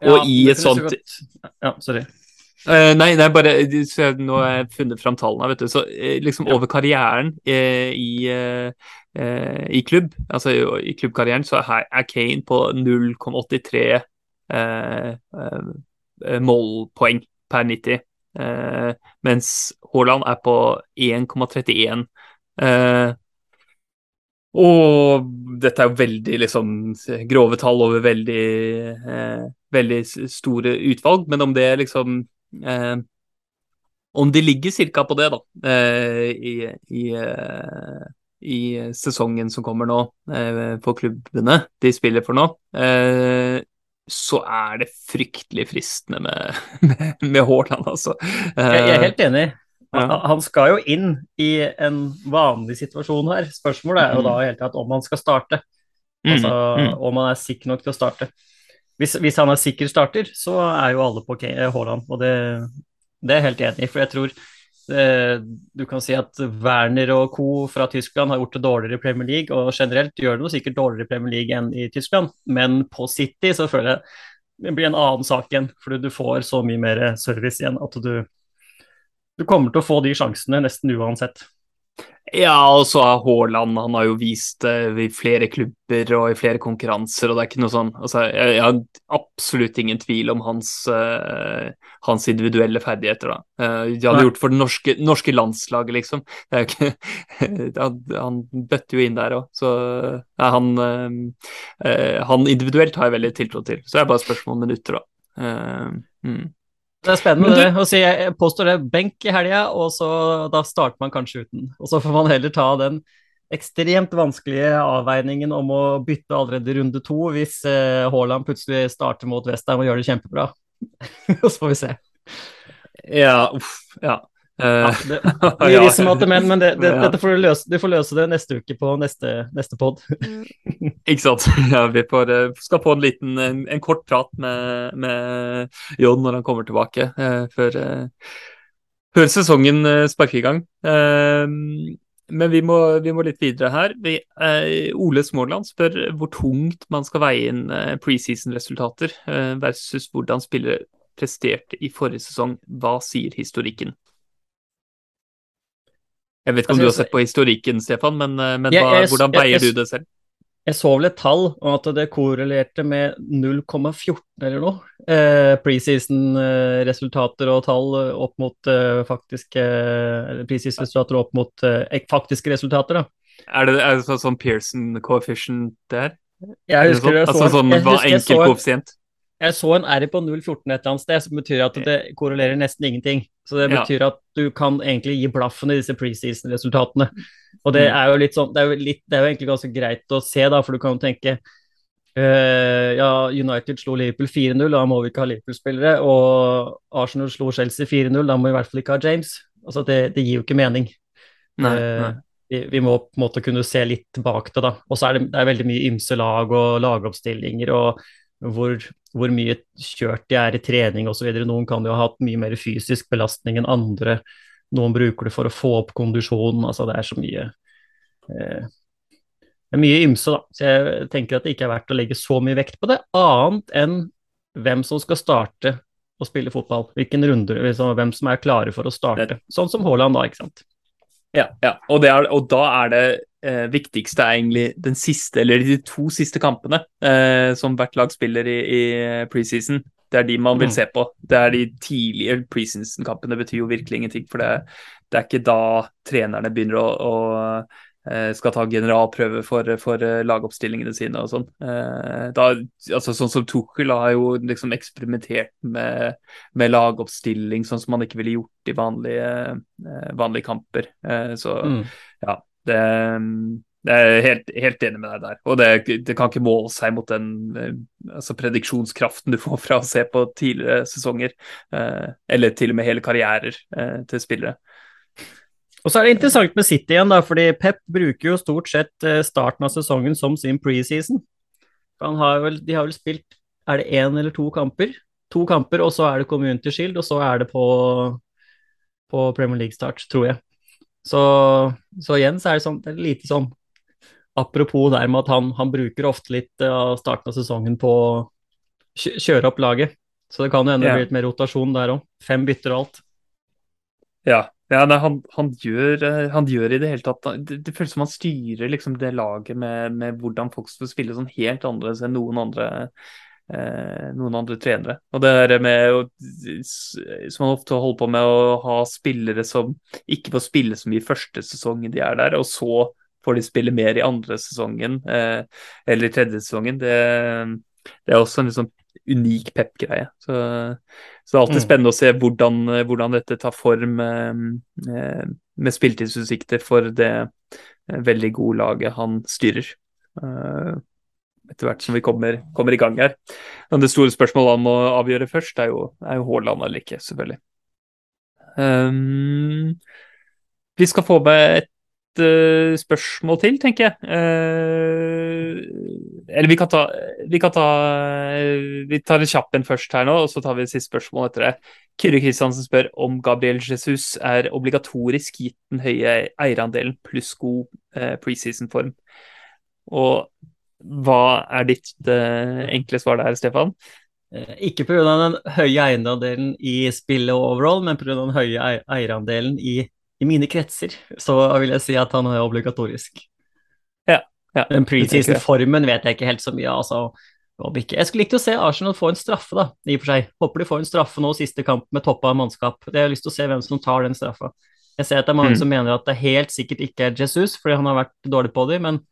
Og ja, i et sånt Ja, sorry. Uh, nei, nei, bare så nå har jeg funnet fram tallene. vet du, så uh, liksom ja. Over karrieren uh, i, i, klubb, altså i, i klubbkarrieren, så er, er Kane på 0,83 målpoeng per 90. mens Haaland er på 1,31 Eh, og dette er jo veldig liksom grove tall over veldig, eh, veldig store utvalg, men om det liksom eh, Om de ligger ca. på det, da, eh, i, i, eh, i, sesongen som kommer nå, eh, for klubbene de spiller for nå, så er det fryktelig fristende med, med, med Haaland, altså. jeg, jeg er helt enig. Han skal jo inn i en vanlig situasjon her. Spørsmålet er jo da i hele tatt om han skal starte. Mm, altså mm. om han er sikker nok til å starte. Hvis, hvis, han er sikker starter, så er jo alle på Haaland, og det, det, er jeg helt enig i. For jeg tror eh, du kan si at Werner og co. fra Tyskland har gjort det dårligere i Premier League, og generelt gjør det sikkert dårligere i Premier League enn i Tyskland, men på City så føler jeg det blir en annen sak igjen, fordi du får så mye mer service igjen at du du kommer til å få de sjansene nesten uansett. Ja, og så er Haaland Han har jo vist det i flere klubber og i flere konkurranser, og det er ikke noe sånn altså, jeg, jeg, har absolutt ingen tvil om hans, uh, hans individuelle ferdigheter, da. Uh, de hadde Nei. gjort for det norske, norske landslaget, liksom. Ikke, han bøtter jo inn der òg, så uh, han, han individuelt har jeg veldig tiltro til. Så det er bare spørsmål om minutter, da. Mm. Det er spennende du, å si. Jeg påstår det benk i helga, og så da starter man kanskje uten. Og så får man heller ta den ekstremt vanskelige avveiningen om å bytte allerede runde to hvis eh, Haaland plutselig starter mot Westham og gjør det kjempebra. og så får vi se. Ja, uff. Ja. Ja, det blir liksom at, men, men det, det, dette får du, løse, du får løse det neste uke på neste, neste pod. Ikke sant. Ja, vi får, eh, skal få en liten, en, en kort prat med, med, Jon når han kommer tilbake, eh, før, eh, før, sesongen eh, sparker i gang. Eh, men vi må, vi må, litt videre her. Vi, eh, Ole Småland spør hvor tungt man skal veie inn preseason-resultater versus hvordan spillere presterte i forrige sesong. Hva sier historikken? Jeg vet ikke om altså, du har sett på historikken, Stefan, men, eh, men jeg, jeg, hvordan veier du det selv? Jeg så vel et tall om at det korrelerte med 0,14 eller noe. Eh, Preseason-resultater og tall opp mot eh, faktiske Eller preseason-resultater opp mot eh, faktiske resultater, da. Er det, er det sånn Pearson coefficient det her? Jeg husker det. Altså sånn hva enkel koeffisient? Jeg så en R på 0,14 et eller annet sted, som betyr at det korrelerer nesten ingenting. Så det betyr ja. at du kan egentlig gi blaffen i disse preseason-resultatene. Og det mm. er jo litt sånn det er jo, litt, det er jo egentlig ganske greit å se, da, for du kan jo tenke uh, Ja, United slo Liverpool 4-0, da må vi ikke ha Liverpool-spillere. Og Arsenal slo Chelsea 4-0, da må vi i hvert fall ikke ha James. Altså, det, det gir jo ikke mening. Nei, uh, nei. Vi, vi, må på en måte kunne se litt bak det, da. Og så er det, det er veldig mye ymse lag og lagoppstillinger og hvor, hvor mye kjørt de er i trening osv. Noen kan jo ha hatt mye mer fysisk belastning enn andre. Noen bruker det for å få opp kondisjonen. Altså det er så mye eh, Det er mye ymse, da. Så jeg tenker at det ikke er verdt å legge så mye vekt på det, annet enn hvem som skal starte å spille fotball. Hvilken runde, liksom, hvem som er klare for å starte. Sånn som Haaland, da, ikke sant. Ja, ja. Og, er, og, da er det eh, viktigste er egentlig den siste, eller de to siste kampene eh, som hvert lag spiller i, i preseason. Det er de man vil mm. se på. Det er de tidlige preseason-kampene betyr jo virkelig ingenting. For det, det, er ikke da trenerne begynner å, å Eh, skal ta generalprøve for, for eh, lagoppstillingene sine og sånn. Eh, da, altså Sånn som Tuchel har jo liksom eksperimentert med, med, lagoppstilling sånn som man ikke ville gjort i vanlige, vanlige kamper. Så mm. ja, det, jeg er helt, helt, enig med deg der. Og det, det, kan ikke måle seg mot den altså prediksjonskraften du får fra å se på tidligere sesonger, eller til og med hele karrierer til spillere. Og så er det interessant med City igjen, da, fordi Pep bruker jo stort sett eh, starten av sesongen som sin preseason. Har vel, de har vel spilt er det én eller to kamper? To kamper, og så er det Community Shield, og så er det på, på Premier League-start, tror jeg. Så, så, igjen så er det sånn, det er lite sånn Apropos der med at han, han bruker ofte litt av starten av sesongen på å kjøre opp laget. Så det kan jo hende det blir litt mer rotasjon der òg. Fem bytter og alt. Ja, ja, nei, han, han, gjør, eh, han, gjør, i det hele tatt Det, det føles som han styrer liksom det laget med, med, hvordan folk skal spille sånn helt annerledes enn noen andre, eh, noen andre trenere. Og det der med Som man ofte holder på med å ha spillere som ikke får spille så mye første sesongen de er der, og så får de spille mer i andre sesongen, eh, eller i tredje sesongen. Det, det er også en liksom unik pep-greie. Så, så, det er alltid mm. spennende å se hvordan, hvordan dette tar form eh, med spiltidsutsikter for det eh, veldig gode laget han styrer. Eh, etter hvert som vi kommer, kommer, i gang her. Men det store spørsmålet han må avgjøre først, er jo, er jo Haaland eller ikke, selvfølgelig. Um, vi skal få med et uh, spørsmål til, tenker jeg. Uh, eller vi kan ta, vi kan ta uh, Vi tar en kjapp en først her nå, og så tar vi siste spørsmål etter det. Kyrre Kristiansen spør om Gabriel Jesus er obligatorisk gitt den høye eierandelen pluss god preseason-form. Og hva er ditt enkle svar der, Stefan? Ikke pga. den høye eierandelen i spillet overall, men pga. den høye eierandelen i i mine kretser så vil jeg si at han er obligatorisk. Ja. ja Den preseason-formen vet jeg ikke helt så mye av. Altså, jeg skulle likt å se Arsenal få en straffe, da, i og for seg. Håper de får en straffe nå siste kamp med toppa mannskap. Jeg har lyst til å se hvem som tar den straffa. Jeg ser at det er mange mm. som mener at det helt sikkert ikke er Jesus, fordi han har vært dårlig på dem, men eh,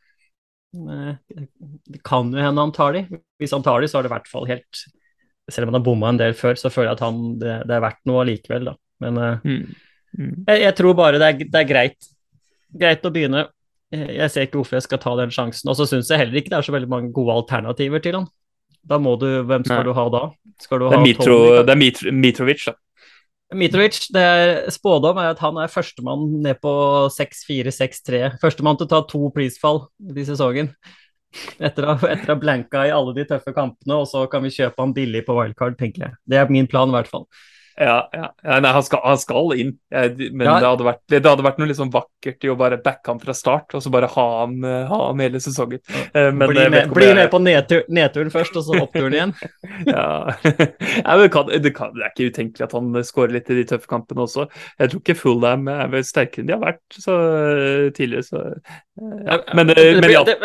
det kan jo hende han tar de. Hvis han tar de, så er det i hvert fall helt Selv om han har bomma en del før, så føler jeg at han, det, det er verdt noe allikevel, da. Men uh, mm. Mm. Jeg, jeg, tror bare det er, det er, greit. Greit å begynne. Jeg ser ikke hvorfor jeg skal ta den sjansen. Og så syns jeg heller ikke det er så veldig mange gode alternativer til han. Da må du, Hvem skal Nei. du ha da? Skal du det, er Mitro, det er Mitro, Mitrovic, da. Mitrovic, det er, spådom er at han er førstemann ned på 6-4-6-3. Førstemann til å ta to prisfall i sesongen. Etter å, ha blanka i alle de tøffe kampene, og så kan vi kjøpe han billig på wildcard, tenker jeg. Det er min plan, i hvert fall. Ja, ja. Nei, han skal, han skal inn, men ja. det, hadde vært, det, hadde vært, noe sånn vakkert i å bare backe ham fra start, og så bare ha ham, ha ham hele sesongen. Eh, men, bli, med, bli med, på nedtur, nedturen først, og så oppturen igjen. ja. ja det, kan, det, kan, det, er ikke utenkelig at han skårer litt i de tøffe kampene også. Jeg tror ikke Fullham er vel sterkere enn de har vært så tidligere, så ja. Men, men, ja. det,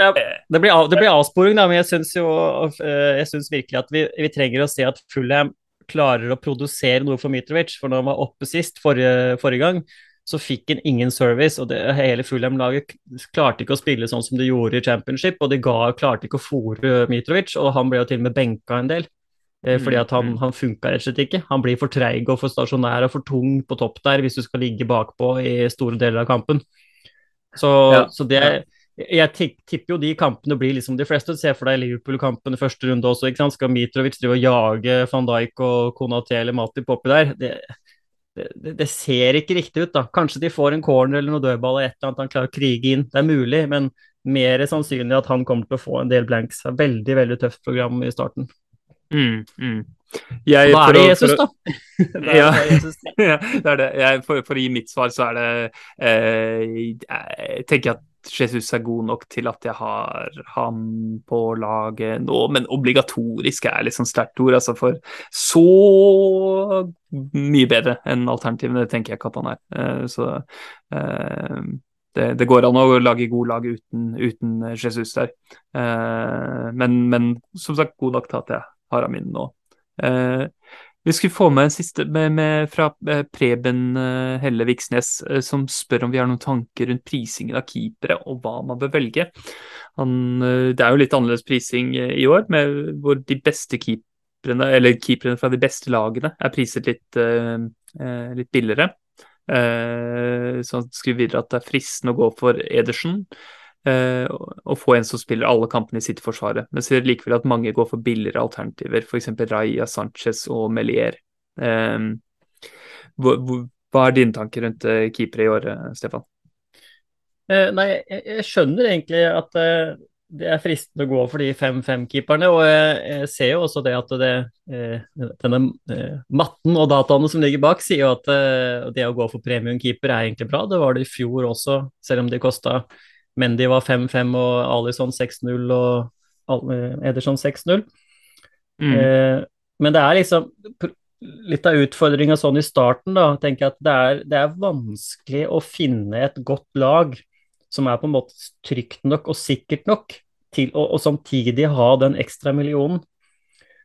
blir, av, blir avsporing, da, men jeg syns virkelig at vi, vi trenger å se at Fullham klarer å produsere noe for Mitrovic. For når han var oppe sist, forrige, forrige gang, så fikk han ingen service. og det, Hele Fulham-laget klarte ikke å spille sånn som de gjorde i championship, og de ga, klarte ikke å fòre Mitrovic, og han ble jo til og med benka en del. Eh, fordi at han, mm. han funka rett og slett ikke. Han blir for treig og for stasjonær og for tung på topp der hvis du skal ligge bakpå i store deler av kampen. Så, ja, så det, ja jeg tipper jo de kampene blir liksom de fleste. Se for deg Liverpool-kampen i første runde også. ikke sant? Skal Mitrovic drive og jage van Dijk og Konaté eller Matip oppi der? Det, det, det, ser ikke riktig ut, da. Kanskje de får en corner eller noe dødball og et eller annet han klarer å krige inn. Det er mulig, men mer sannsynlig at han kommer til å få en del blanks. Veldig, veldig tøft program i starten. Mm, mm. Jeg, da er det Jesus, da. det ja, det er det. Jeg, for, for, å gi mitt svar, så er det eh, Jeg tenker at Jesus er god nok til at jeg har ham på laget nå, men obligatorisk er litt sånn sterkt ord. altså For så mye bedre enn alternativene, tenker jeg ikke at han er. Eh, så eh, det, det, går an å lage god lag uten, uten Jesus der. Eh, men, men, som sagt, god nok til at jeg har ham inne nå. Eh, vi skulle få med en siste med, med, fra eh, Preben eh, Helle Viksnes, som spør om vi har noen tanker rundt prisingen av keepere og hva man bør velge. Han, det er jo litt annerledes prising i år, med hvor de beste keeperne, eller keeperne fra de beste lagene er priset litt, litt billigere. Så han skriver videre at det er fristende å gå for Edersen å få en som spiller alle kampene i sitt forsvaret, Men ser likevel at mange går for billigere alternativer, f.eks. Raja, Sanchez og Melier. Um, hva, er dine tanker rundt uh, keepere i året, Stefan? Uh, nei, jeg, skjønner egentlig at det er fristende å gå for de 5-5-keeperne. Og jeg, ser jo også det at det, denne matten og dataene som ligger bak, sier jo at det å gå for premiumkeeper er egentlig bra. Det var det i fjor også, selv om de kosta Mendy var 5-5 og Alison 6-0 og Ederson 6-0. Mm. Eh, men det er liksom litt av utfordringa sånn i starten, da, tenker jeg at det er, det er, vanskelig å finne et godt lag som er på en måte trygt nok og sikkert nok til å og samtidig ha den ekstra millionen.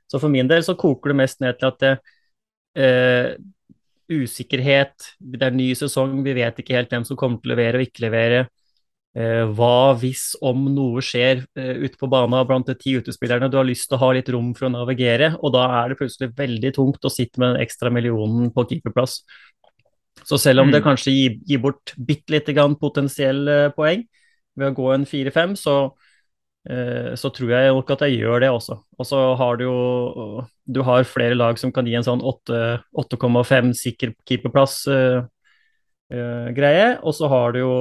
Så for min del så koker det mest ned til at det, eh, usikkerhet, det er ny sesong, vi vet ikke helt hvem som kommer til å levere og ikke levere. Eh, hva hvis om noe skjer uh, ute på banen blant de ti utespillerne, du har lyst til å ha litt rom for å navigere, og da er det plutselig veldig tungt å sitte med den ekstra millionen på keeperplass. Så selv om mm. det kanskje gir, gir bort bitte lite grann potensielle uh, poeng ved å gå en 4-5, så, så tror jeg nok at jeg gjør det også. Og så har du jo du har flere lag som kan gi en sånn 8,5 sikker keeperplass greie, og så har du jo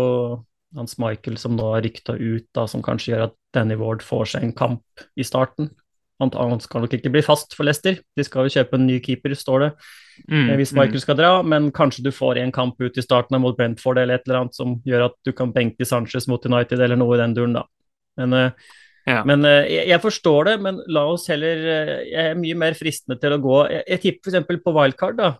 Hans Michael som nå har rykta ut, da, som kanskje gjør at Danny Ward får seg en kamp i starten. Han, han skal nok ikke bli fast for Leicester, de skal jo kjøpe en ny keeper, står det. Mm, hvis mm. Michael mm. skal dra, men kanskje du får en kamp ut i starten mot Brentford eller et eller annet som gjør at du kan benke Sanchez mot United eller noe i den duren, da. Men, uh, ja. men uh, jeg, jeg, forstår det, men la oss heller Jeg er mye mer fristende til å gå Jeg, jeg tipper f.eks. på wildcard, da.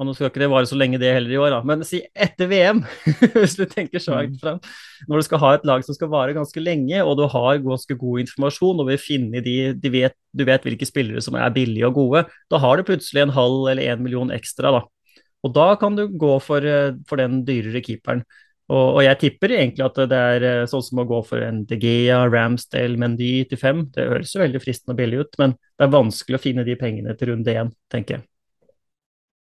Og nå skal ikke det vare så lenge det heller i år, da. men si etter VM, hvis du tenker så langt fram. Når du skal ha et lag som skal vare ganske lenge, og du har ganske god informasjon og vil finne de, de vet, du vet hvilke spillere som er billige og gode, da har du plutselig en halv eller en million ekstra. da. Og da kan du gå for, eh, for den dyrere keeperen. Og, og, jeg tipper egentlig at det er eh, sånn som å gå for en De Gea, Ramsdale, Mendy til fem. Det høres jo veldig fristende og billig ut, men det er vanskelig å finne de pengene til runde én, tenker jeg.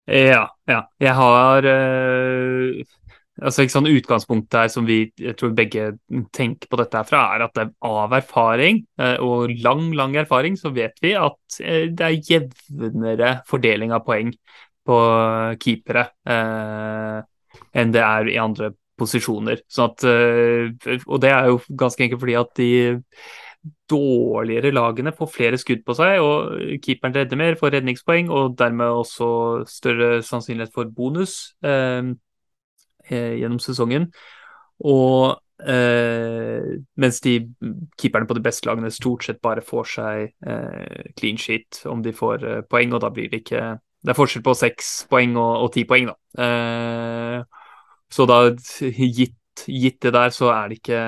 Ja, ja. Jeg har uh, altså ikke sånn Utgangspunktet her som vi jeg tror begge tenker på dette herfra, er at av erfaring, uh, og lang, lang erfaring, så vet vi at uh, det er jevnere fordeling av poeng på keepere enn det er i andre posisjoner. Sånn at, og det er jo ganske enkelt fordi at de dårligere lagene får flere skudd på seg, og keeperen redder mer, får redningspoeng og dermed også større sannsynlighet for bonus eh, eh, gjennom sesongen. Og eh, mens de keeperne på de beste lagene stort sett bare får seg eh, clean sheet om de får eh, poeng, og da blir det ikke Det er forskjell på seks poeng og ti poeng, da. Eh, så da, gitt, gitt, det der, så er det ikke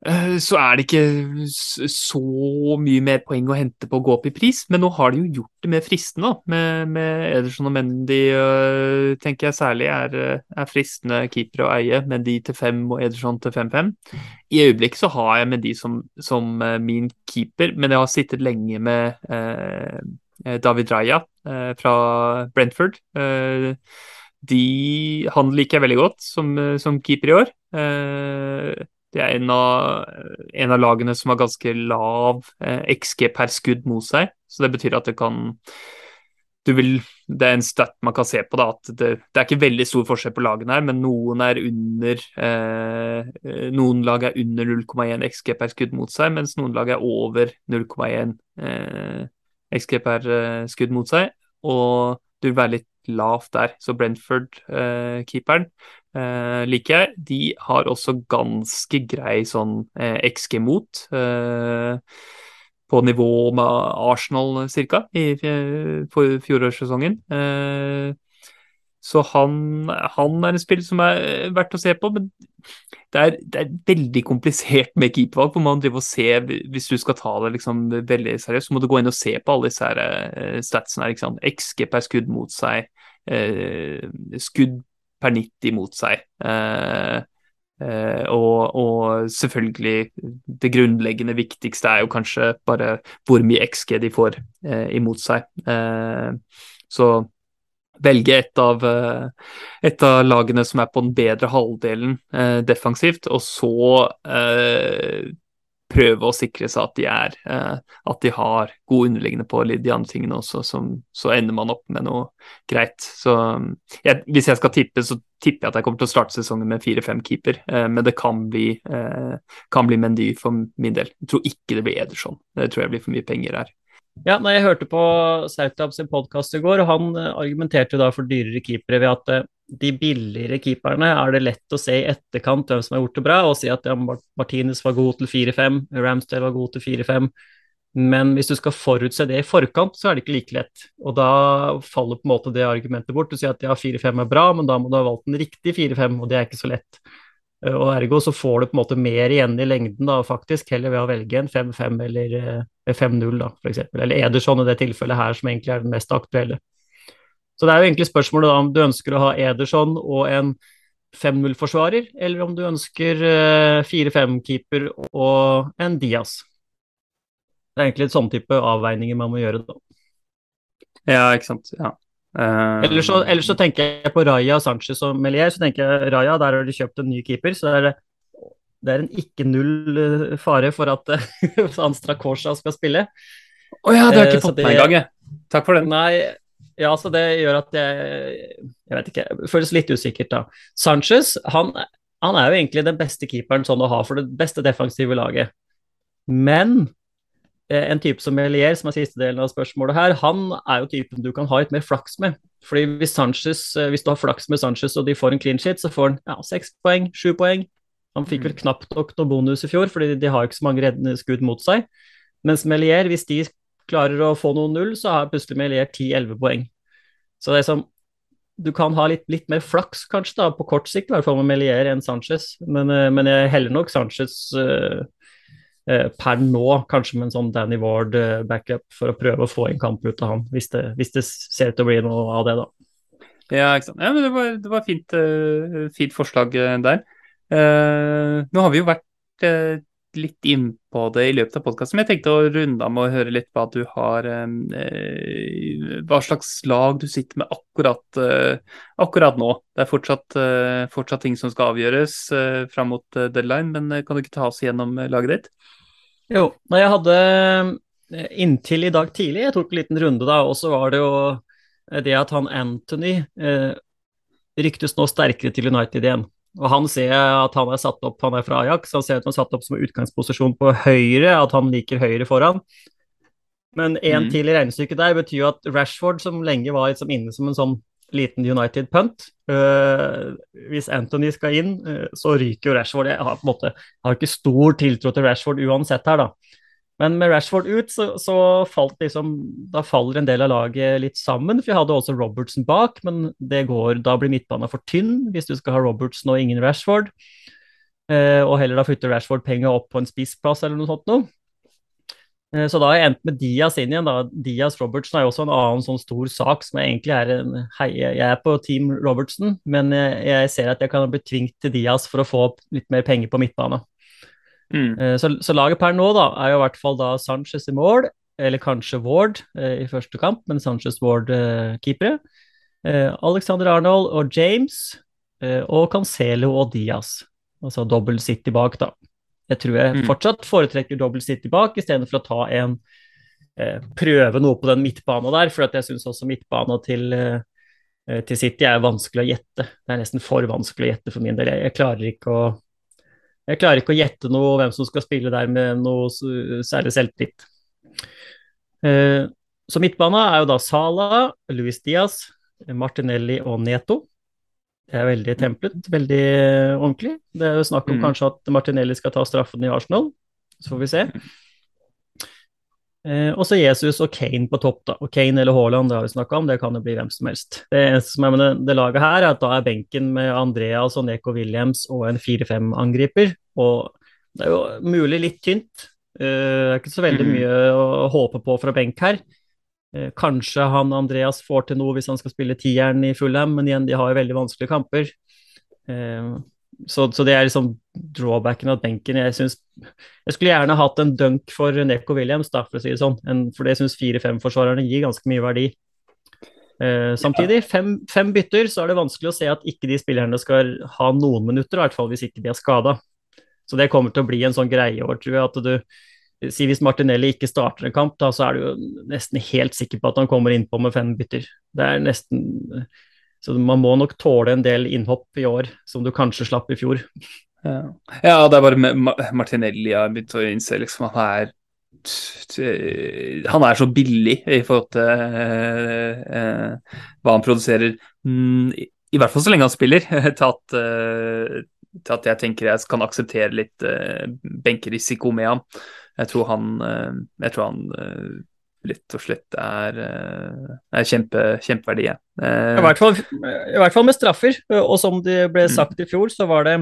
så er det ikke så mye mer poeng å hente på å gå opp i pris. Men nå har de jo gjort det mer fristende, med, med Ederson og Mendy, uh, tenker jeg særlig er, er fristende keepere å eie. Mendy til 5 og Ederson til 5-5. I øyeblikket så har jeg Mendy som, som min keeper, men jeg har sittet lenge med eh, David Raja fra Brentford. de, han liker jeg veldig godt som, som keeper i år. Det er en av, en av, lagene som har ganske lav eh, XG per skudd mot seg. Så det betyr at det kan du vil, det er en stat man kan se på, da, at det, det, er ikke veldig stor forskjell på lagene her, men noen er under eh, Noen lag er under 0,1 XG per skudd mot seg, mens noen lag er over 0,1 eh, XG per eh, skudd mot seg. Og du vil være litt lavt der. Så Brentford-keeperen eh, liker jeg. De har også ganske grei sånn eh, XG mot. Eh, på nivå med Arsenal ca. i fjorårssesongen. Eh, så han, han, er en spill som er verdt å se på, men det er, det er veldig komplisert med keepervalg. Hvis du skal ta det liksom veldig seriøst, så må du gå inn og se på alle disse her, uh, statsene. sant? XG per skudd mot seg, eh, skudd per 90 mot seg. Eh, Uh, og, og, selvfølgelig, det grunnleggende viktigste er jo kanskje bare hvor mye XG de får imot seg. Så velge et av, et av lagene som er på den bedre halvdelen defensivt, og så prøve å sikre seg at de er eh, at de har god underliggende på de andre tingene også, som, så ender man opp med noe greit. Så jeg, Hvis jeg skal tippe, så tipper jeg at jeg kommer til å starte sesongen med fire-fem keeper, eh, men det kan bli, eh, kan bli Mendy for min del. Jeg tror ikke det blir Ederson, det tror jeg blir for mye penger her. Ja, nei, Jeg hørte på Sautab sin podkast i går, og han eh, argumenterte da for dyrere keepere ved at eh, de billigere keeperne er det lett å se i etterkant hvem som har gjort det bra, og si at ja, Martinez var god til 4-5, Ramsdale var god til 4-5. Men hvis du skal forutse det i forkant, så er det ikke like lett. Og da faller på en måte det argumentet bort. Du sier at ja, 4-5 er bra, men da må du ha valgt en riktig 4-5, og det er ikke så lett. Eh, og ergo så får du på en måte mer igjen i lengden, da, faktisk, heller ved å velge en 5-5 eller 5-0, eh, da, f.eks. Eller Ederson i det tilfellet her, som egentlig er den mest aktuelle. Så det er jo egentlig spørsmålet da om du ønsker å ha Ederson og en 5-0-forsvarer, eller om du ønsker 4-5-keeper eh, og en Diaz. Det er egentlig et sånn type avveininger man må gjøre da. Ja, ikke sant. Ja. Uh, ellers, så, ellers, så, tenker jeg på Raja, Sanchez og Melier. Så tenker jeg Raja, der har de kjøpt en ny keeper, så det er, det er en ikke null eh, fare for at Anstra Korsa skal spille. Å oh, ja, det har jeg ikke fått med engang, jeg. Takk for den. Nei, ja, så det gjør at jeg Jeg vet ikke, det føles litt usikkert, da. Sanchez, han, han, er jo egentlig den beste keeperen sånn å ha for det beste defensive laget. Men eh, en type som Melier, som er siste delen av spørsmålet her, han er jo typen du kan ha litt mer flaks med. Fordi hvis, Sanchez, eh, hvis du har flaks med Sanchez og de får en clean shit, så får han ja, seks poeng, sju poeng. Han fikk vel mm. knapt nok noe bonus i fjor, fordi de har ikke så mange reddende skudd mot seg. Mens Melier, hvis de klarer å få noe null, så har plutselig Melier 10-11 poeng. Så det er som Du kan ha litt, litt, mer flaks, kanskje, da, på kort sikt, i hvert fall med Melier enn Sanchez. Men, eh, men, jeg heller nok Sanchez uh, uh, per nå, kanskje med en sånn Danny Ward-backup, for å prøve å få en kamp ut av han, hvis det, hvis det ser ut til å bli noe av det, da. Ja. Ja, men det var, det var fint, fint forslag der. Nå har vi jo vært litt inn på det i løpet av podkasten, men jeg tenkte å runde av med å høre litt hva du har eh, Hva slags lag du sitter med akkurat, eh, akkurat nå. Det er fortsatt, eh, fortsatt, ting som skal avgjøres eh, fram mot eh, deadline, men eh, kan du ikke ta oss gjennom eh, laget ditt? Jo, når jeg hadde inntil i dag tidlig, jeg tok en liten runde da, og så var det jo det at han Anthony ryktes nå sterkere til United igjen. Og Han ser at han er satt opp, han er fra Ajax, han ser at han er satt opp som utgangsposisjon på høyre, at han liker høyre foran. Men én mm. til i regnestykket der betyr jo at Rashford, som lenge var liksom inne som en sånn liten United punt øh, Hvis Anthony skal inn, øh, så ryker jo Rashford. Jeg har på en måte har ikke stor tiltro til Rashford uansett her, da. Men med Rashford ut, så, så, falt liksom Da faller en del av laget litt sammen. For vi hadde også Robertson bak, men det går, da blir midtbanen for tynn hvis du skal ha Robertson og ingen Rashford. Eh, og heller da flytter Rashford penga opp på en spissplass eller noe sånt noe. Eh, så da har jeg endt med Diaz inn igjen. da. Diaz Robertsen er jo også en annen sånn stor sak som jeg egentlig er en hei, Jeg er på team Robertsen, men jeg, jeg ser at jeg kan bli tvunget til Diaz for å få litt mer penger på midtbane. Mm. Eh, så, så, laget per nå da, er jo i hvert fall da Sanchez i mål, eller kanskje Ward eh, i første kamp, men Sanchez Ward-keepere. Eh, Alexander Arnold og James, eh, og Cancelo og Diaz. Altså dobbel City bak, da. Jeg tror jeg mm. fortsatt foretrekker dobbel City bak istedenfor å ta en, prøve noe på den midtbanen der, for jeg syns også midtbanen til, til City er vanskelig å gjette. Det er nesten for vanskelig å gjette for min del. Jeg, jeg klarer ikke å jeg klarer ikke å gjette noe hvem som skal spille der med noe særlig selvtillit. Eh, så midtbana er jo da Sala, Luis Diaz, Martinelli og Neto. Det er veldig templet, veldig ordentlig. Det er jo snakk om mm. kanskje at Martinelli skal ta straffen i Arsenal. Så får vi se. Eh, også Jesus og Kane på topp. da. Og Kane eller Haaland, det har vi snakka om, det kan jo bli hvem som helst. Det eneste som er med det, det laget her, er at da er benken med Andreas og Neko Williams og en 4-5-angriper. Og det er jo mulig litt tynt. Eh, det er ikke så veldig mm. mye å håpe på fra benk her. Eh, kanskje han Andreas får til noe hvis han skal spille tieren i Fulham, men igjen, de har jo veldig vanskelige kamper. Så, så, det er liksom drawbacken av benken. Jeg, synes, jeg skulle gjerne hatt en dunk for Neko Williams, da, for å si det sånn. En, for det syns 4-5-forsvarerne gir ganske mye verdi. Eh, samtidig, fem, fem, bytter, så er det vanskelig å se at ikke de spillerne skal ha noen minutter, i hvert fall hvis ikke de er skada. Så det kommer til å bli en sånn greie i år, tror jeg. at du Si hvis Martinelli ikke starter en kamp, da, så er du jo nesten helt sikker på at han kommer innpå med fem bytter. Det er nesten så man må nok tåle en del innhopp i år, som du kanskje slapp i fjor. Ja, ja det er bare Martinelli jeg har begynt å innse liksom han er han er så billig i forhold til eh, eh, hva han produserer, mm, i, hvert fall så lenge han spiller, til at, eh, til at jeg tenker jeg kan akseptere litt eh, benkerisiko med ham. Jeg tror han, eh, jeg tror han eh, litt og slett er, eh, er kjempe, kjempeverdi. ja. I, hvert fall, I hvert fall med straffer. Og som det ble mm. sagt i fjor, så var det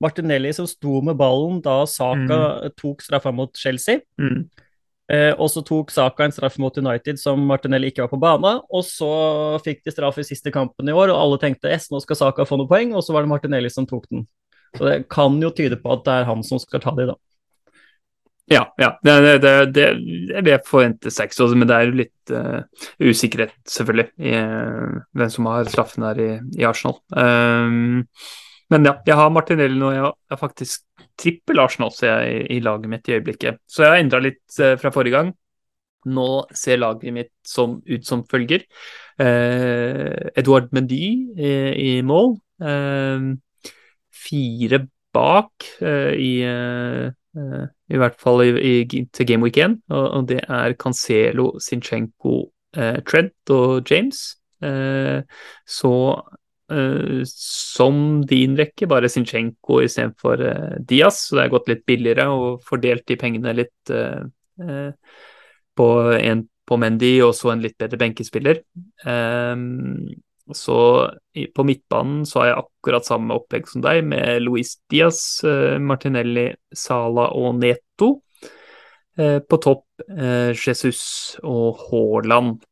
Martinelli som sto med ballen da Saka mm. tok straffa mot Chelsea. Mm. Eh, og så tok Saka en straff mot United som Martinelli ikke var på banen. Og så fikk de straff i siste kampen i år, og alle tenkte S, nå skal Saka få noen poeng, og så var det Martinelli som tok den. Så det kan jo tyde på at det er han som skal ta de, da. Ja, ja. Det, det, det, jeg forventer seks, også, men det er jo litt uh, usikkerhet, selvfølgelig, i uh, hvem som har straffen der i, i Arsenal. Um, men ja, jeg har Martinelli nå. Jeg har faktisk trippel Arsenal ser jeg, i, i laget mitt i øyeblikket. Så jeg har endra litt uh, fra forrige gang. Nå ser laget mitt som, ut som følger. Edouard Mendy i, i mål. fire bak i Eh, I hvert fall i, i, til Game Week 1, og, og, det er Cancelo, Sinchenko, eh, Trent og James. Eh, så eh, som din rekke, bare Sinchenko istedenfor eh, Diaz, så det er gått litt billigere og fordelt de pengene litt eh, eh, på en på Mendy og så en litt bedre benkespiller. Um, så på midtbanen så har jeg akkurat samme opplegg som deg, med Luis Diaz, eh, Martinelli, Sala og Neto. Eh, på topp eh, Jesus og Haaland.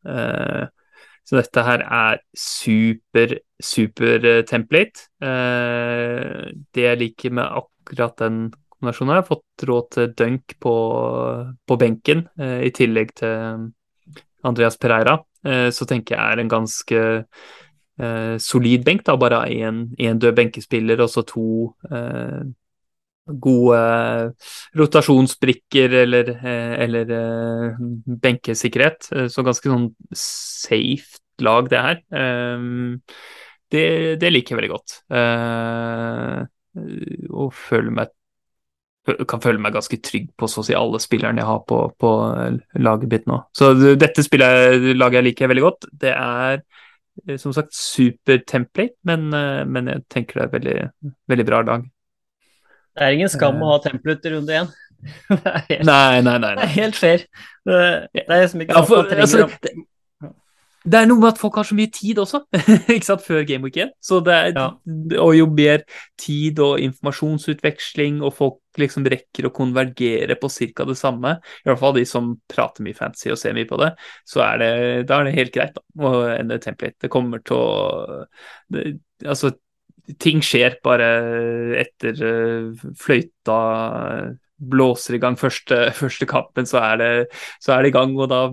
Så dette her er super, super template. Det jeg liker med akkurat den kombinasjonen, jeg har fått råd til dunk på, på benken, i tillegg til Andreas Pereira. Så tenker jeg er en ganske eh, solid benk. da, Bare én død benkespiller og så to eh, gode rotasjonsbrikker eller, eh, eller eh, benkesikkerhet. Eh, så ganske sånn safe lag, det her. Det, det, liker jeg veldig godt. og føler meg kan føle meg ganske trygg på så å si alle spillerne jeg har på, på laget mitt nå. Så dette spillet, laget jeg liker veldig godt. Det er Eh, som sagt super template, men, eh, men, jeg tenker det er veldig, veldig bra lag. Det er ingen skam å ha template i runde én. nei, nei, nei, nei. Det er helt fair. Det, det er liksom ikke ja, for, altså, det, det er noe med at folk har så mye tid også, ikke sant, før Game Week 1. Så det er, ja. Og jo mer tid og informasjonsutveksling, og folk liksom rekker å konvergere på ca. det samme, i hvert fall de som prater mye fancy og ser mye på det, så er det, da er det helt greit da, å ende template. Det kommer til å det, Altså, ting skjer bare etter uh, fløyta blåser i gang første, første kampen, så er, det, så er det i gang. Og da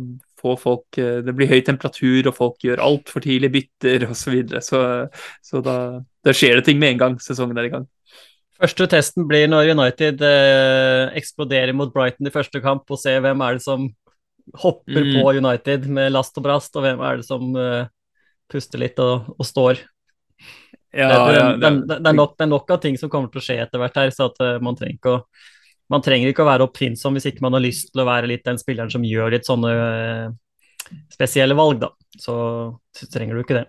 få folk eh, Det blir høy temperatur, og folk gjør altfor tidlig bytter osv. Så, videre. så Så da, da, skjer det ting med en gang sesongen er i gang. Første testen blir når United eh, eksploderer mot Brighton i første kamp, og ser hvem er det som hopper Mm. på United med last og brast, og hvem er det som eh, puster litt og, og står? Ja, det, det, ja, det, det, er nok, det er nok av ting som kommer til å skje etter hvert her, så at eh, man trenger ikke å man trenger ikke å være oppfinnsom hvis ikke man har lyst til å være litt den spilleren som gjør litt sånne eh, spesielle valg, da. Så, så trenger du ikke det.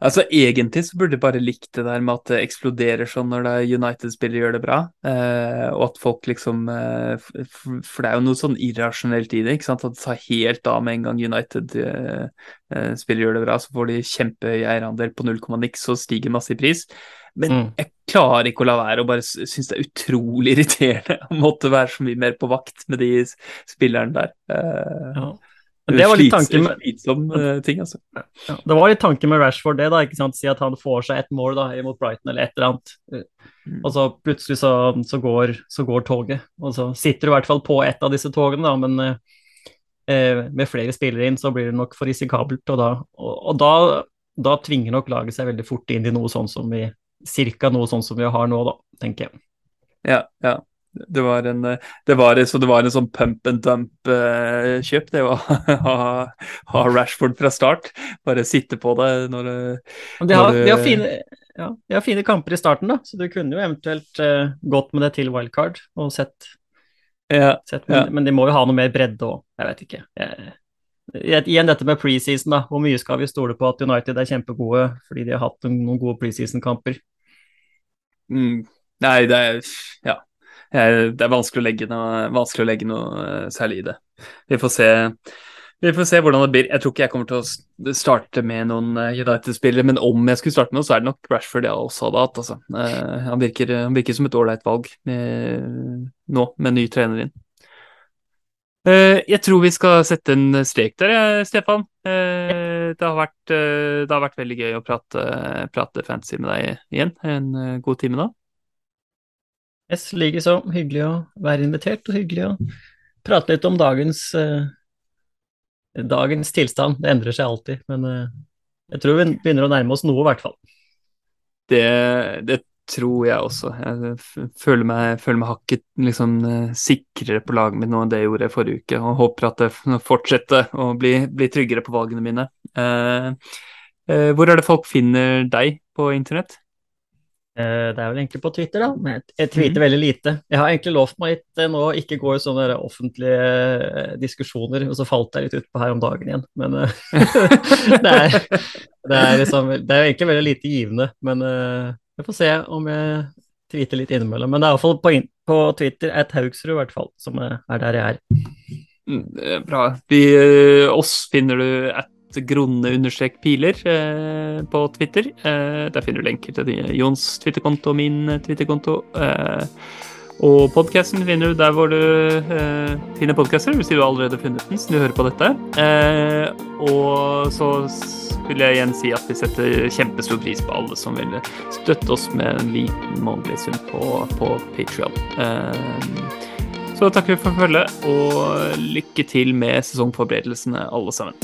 Altså Egentlig så burde jeg bare likt det der med at det eksploderer sånn når er United-spillere gjør det bra, eh, og at folk liksom eh, For det er jo noe sånn irrasjonelt i det, ikke sant? At det tar helt av med en gang United-spillere gjør det bra, så får de kjempehøy eierandel på 0, niks og stiger masse i pris. Men Mm. jeg klarer ikke å la være og bare synes det er utrolig irriterende å måtte være så mye mer på vakt med de spillerne der. Eh, Ja. Det var litt tanken med, Slitsom uh, ting, altså. ja, det var litt tanken med Rashford, det, da. ikke sant? Si at han får seg et mål da, mot Brighton eller et eller annet. Mm. Og så plutselig så, så, går, så går toget. Og så sitter du i hvert fall på et av disse togene, da, men eh, med flere spillere inn så blir det nok for risikabelt. Og da, og, og da, da tvinger nok laget seg veldig fort inn i noe sånn som vi Cirka noe sånn som vi har nå, da, tenker jeg. Ja, ja. Det var en, eh, det var, så det var en sånn pump and dump-kjøp, det å ha, ha Rashford fra start. Bare sitte på det når det de har, de, har fine, ja, de har fine kamper i starten, da, så du kunne jo eventuelt uh, gått med det til wildcard og sett, Ja, sett men, Ja. men de må jo ha noe mer bredde òg, jeg vet ikke. Jeg, igjen dette med preseason, da. Hvor mye skal vi stole på at United er kjempegode fordi de har hatt noen gode preseason-kamper? Mm, nei, det er Ja. Det er vanskelig å legge noe, vanskelig å legge noe eh, særlig i det. Vi får se. Vi får se hvordan det blir. Jeg tror ikke jeg kommer til å starte med noen eh, United-spillere, men om jeg skulle starte med noe, så er det nok Rashford jeg også hadde hatt. Altså. Eh, Han, virker, han virker som et ålreit valg eh, nå, med ny trener inn. Eh, Jeg tror vi skal sette en strek der, Stefan. Eh, Det har vært, eh, det har vært veldig gøy å prate, prate fantasy med deg igjen. En god time nå. Yes, likeså. Hyggelig å være invitert, og hyggelig å prate litt om dagens, dagens tilstand. Det endrer seg alltid, men jeg tror vi begynner å nærme oss noe, i hvert fall. Det, det tror jeg også. Jeg føler meg, føler meg hakket liksom, eh, sikrere på laget mitt nå enn det jeg gjorde forrige uke, og håper at det fortsetter å bli, bli tryggere på valgene mine. Eh, eh, hvor er det folk finner deg på internett? Eh, Det er vel egentlig på Twitter, da. Men jeg- tweeter mm. veldig lite. Jeg har egentlig lovt meg litt eh, nå å ikke gå i sånne offentlige eh, diskusjoner, og så falt jeg litt utpå her om dagen igjen. Men eh, det, er, det, er liksom, det er egentlig veldig lite givende. Men uh, jeg får se om jeg tweeter litt innimellom. Men det er iallfall på, på Twitter at Haugsrud, i hvert fall, som er er der jeg er. Mm, eh, Bra. Vi, eh, oss finner du at gronne-piler eh, på Twitter. Eh, der finner du lenker til Jons Twitter-konto og min. Twitter-konto. Eh, og podkasten finner du der hvor du eh, finner podkaster, hvis du har allerede funnet den, så du hører på dette. Eh, og så vil jeg igjen si at vi setter kjempestor pris på alle som vil støtte oss med en liten månedlig sum på, på Patreon. Eh, så takker vi for følget, og lykke til med sesongforberedelsene, alle sammen.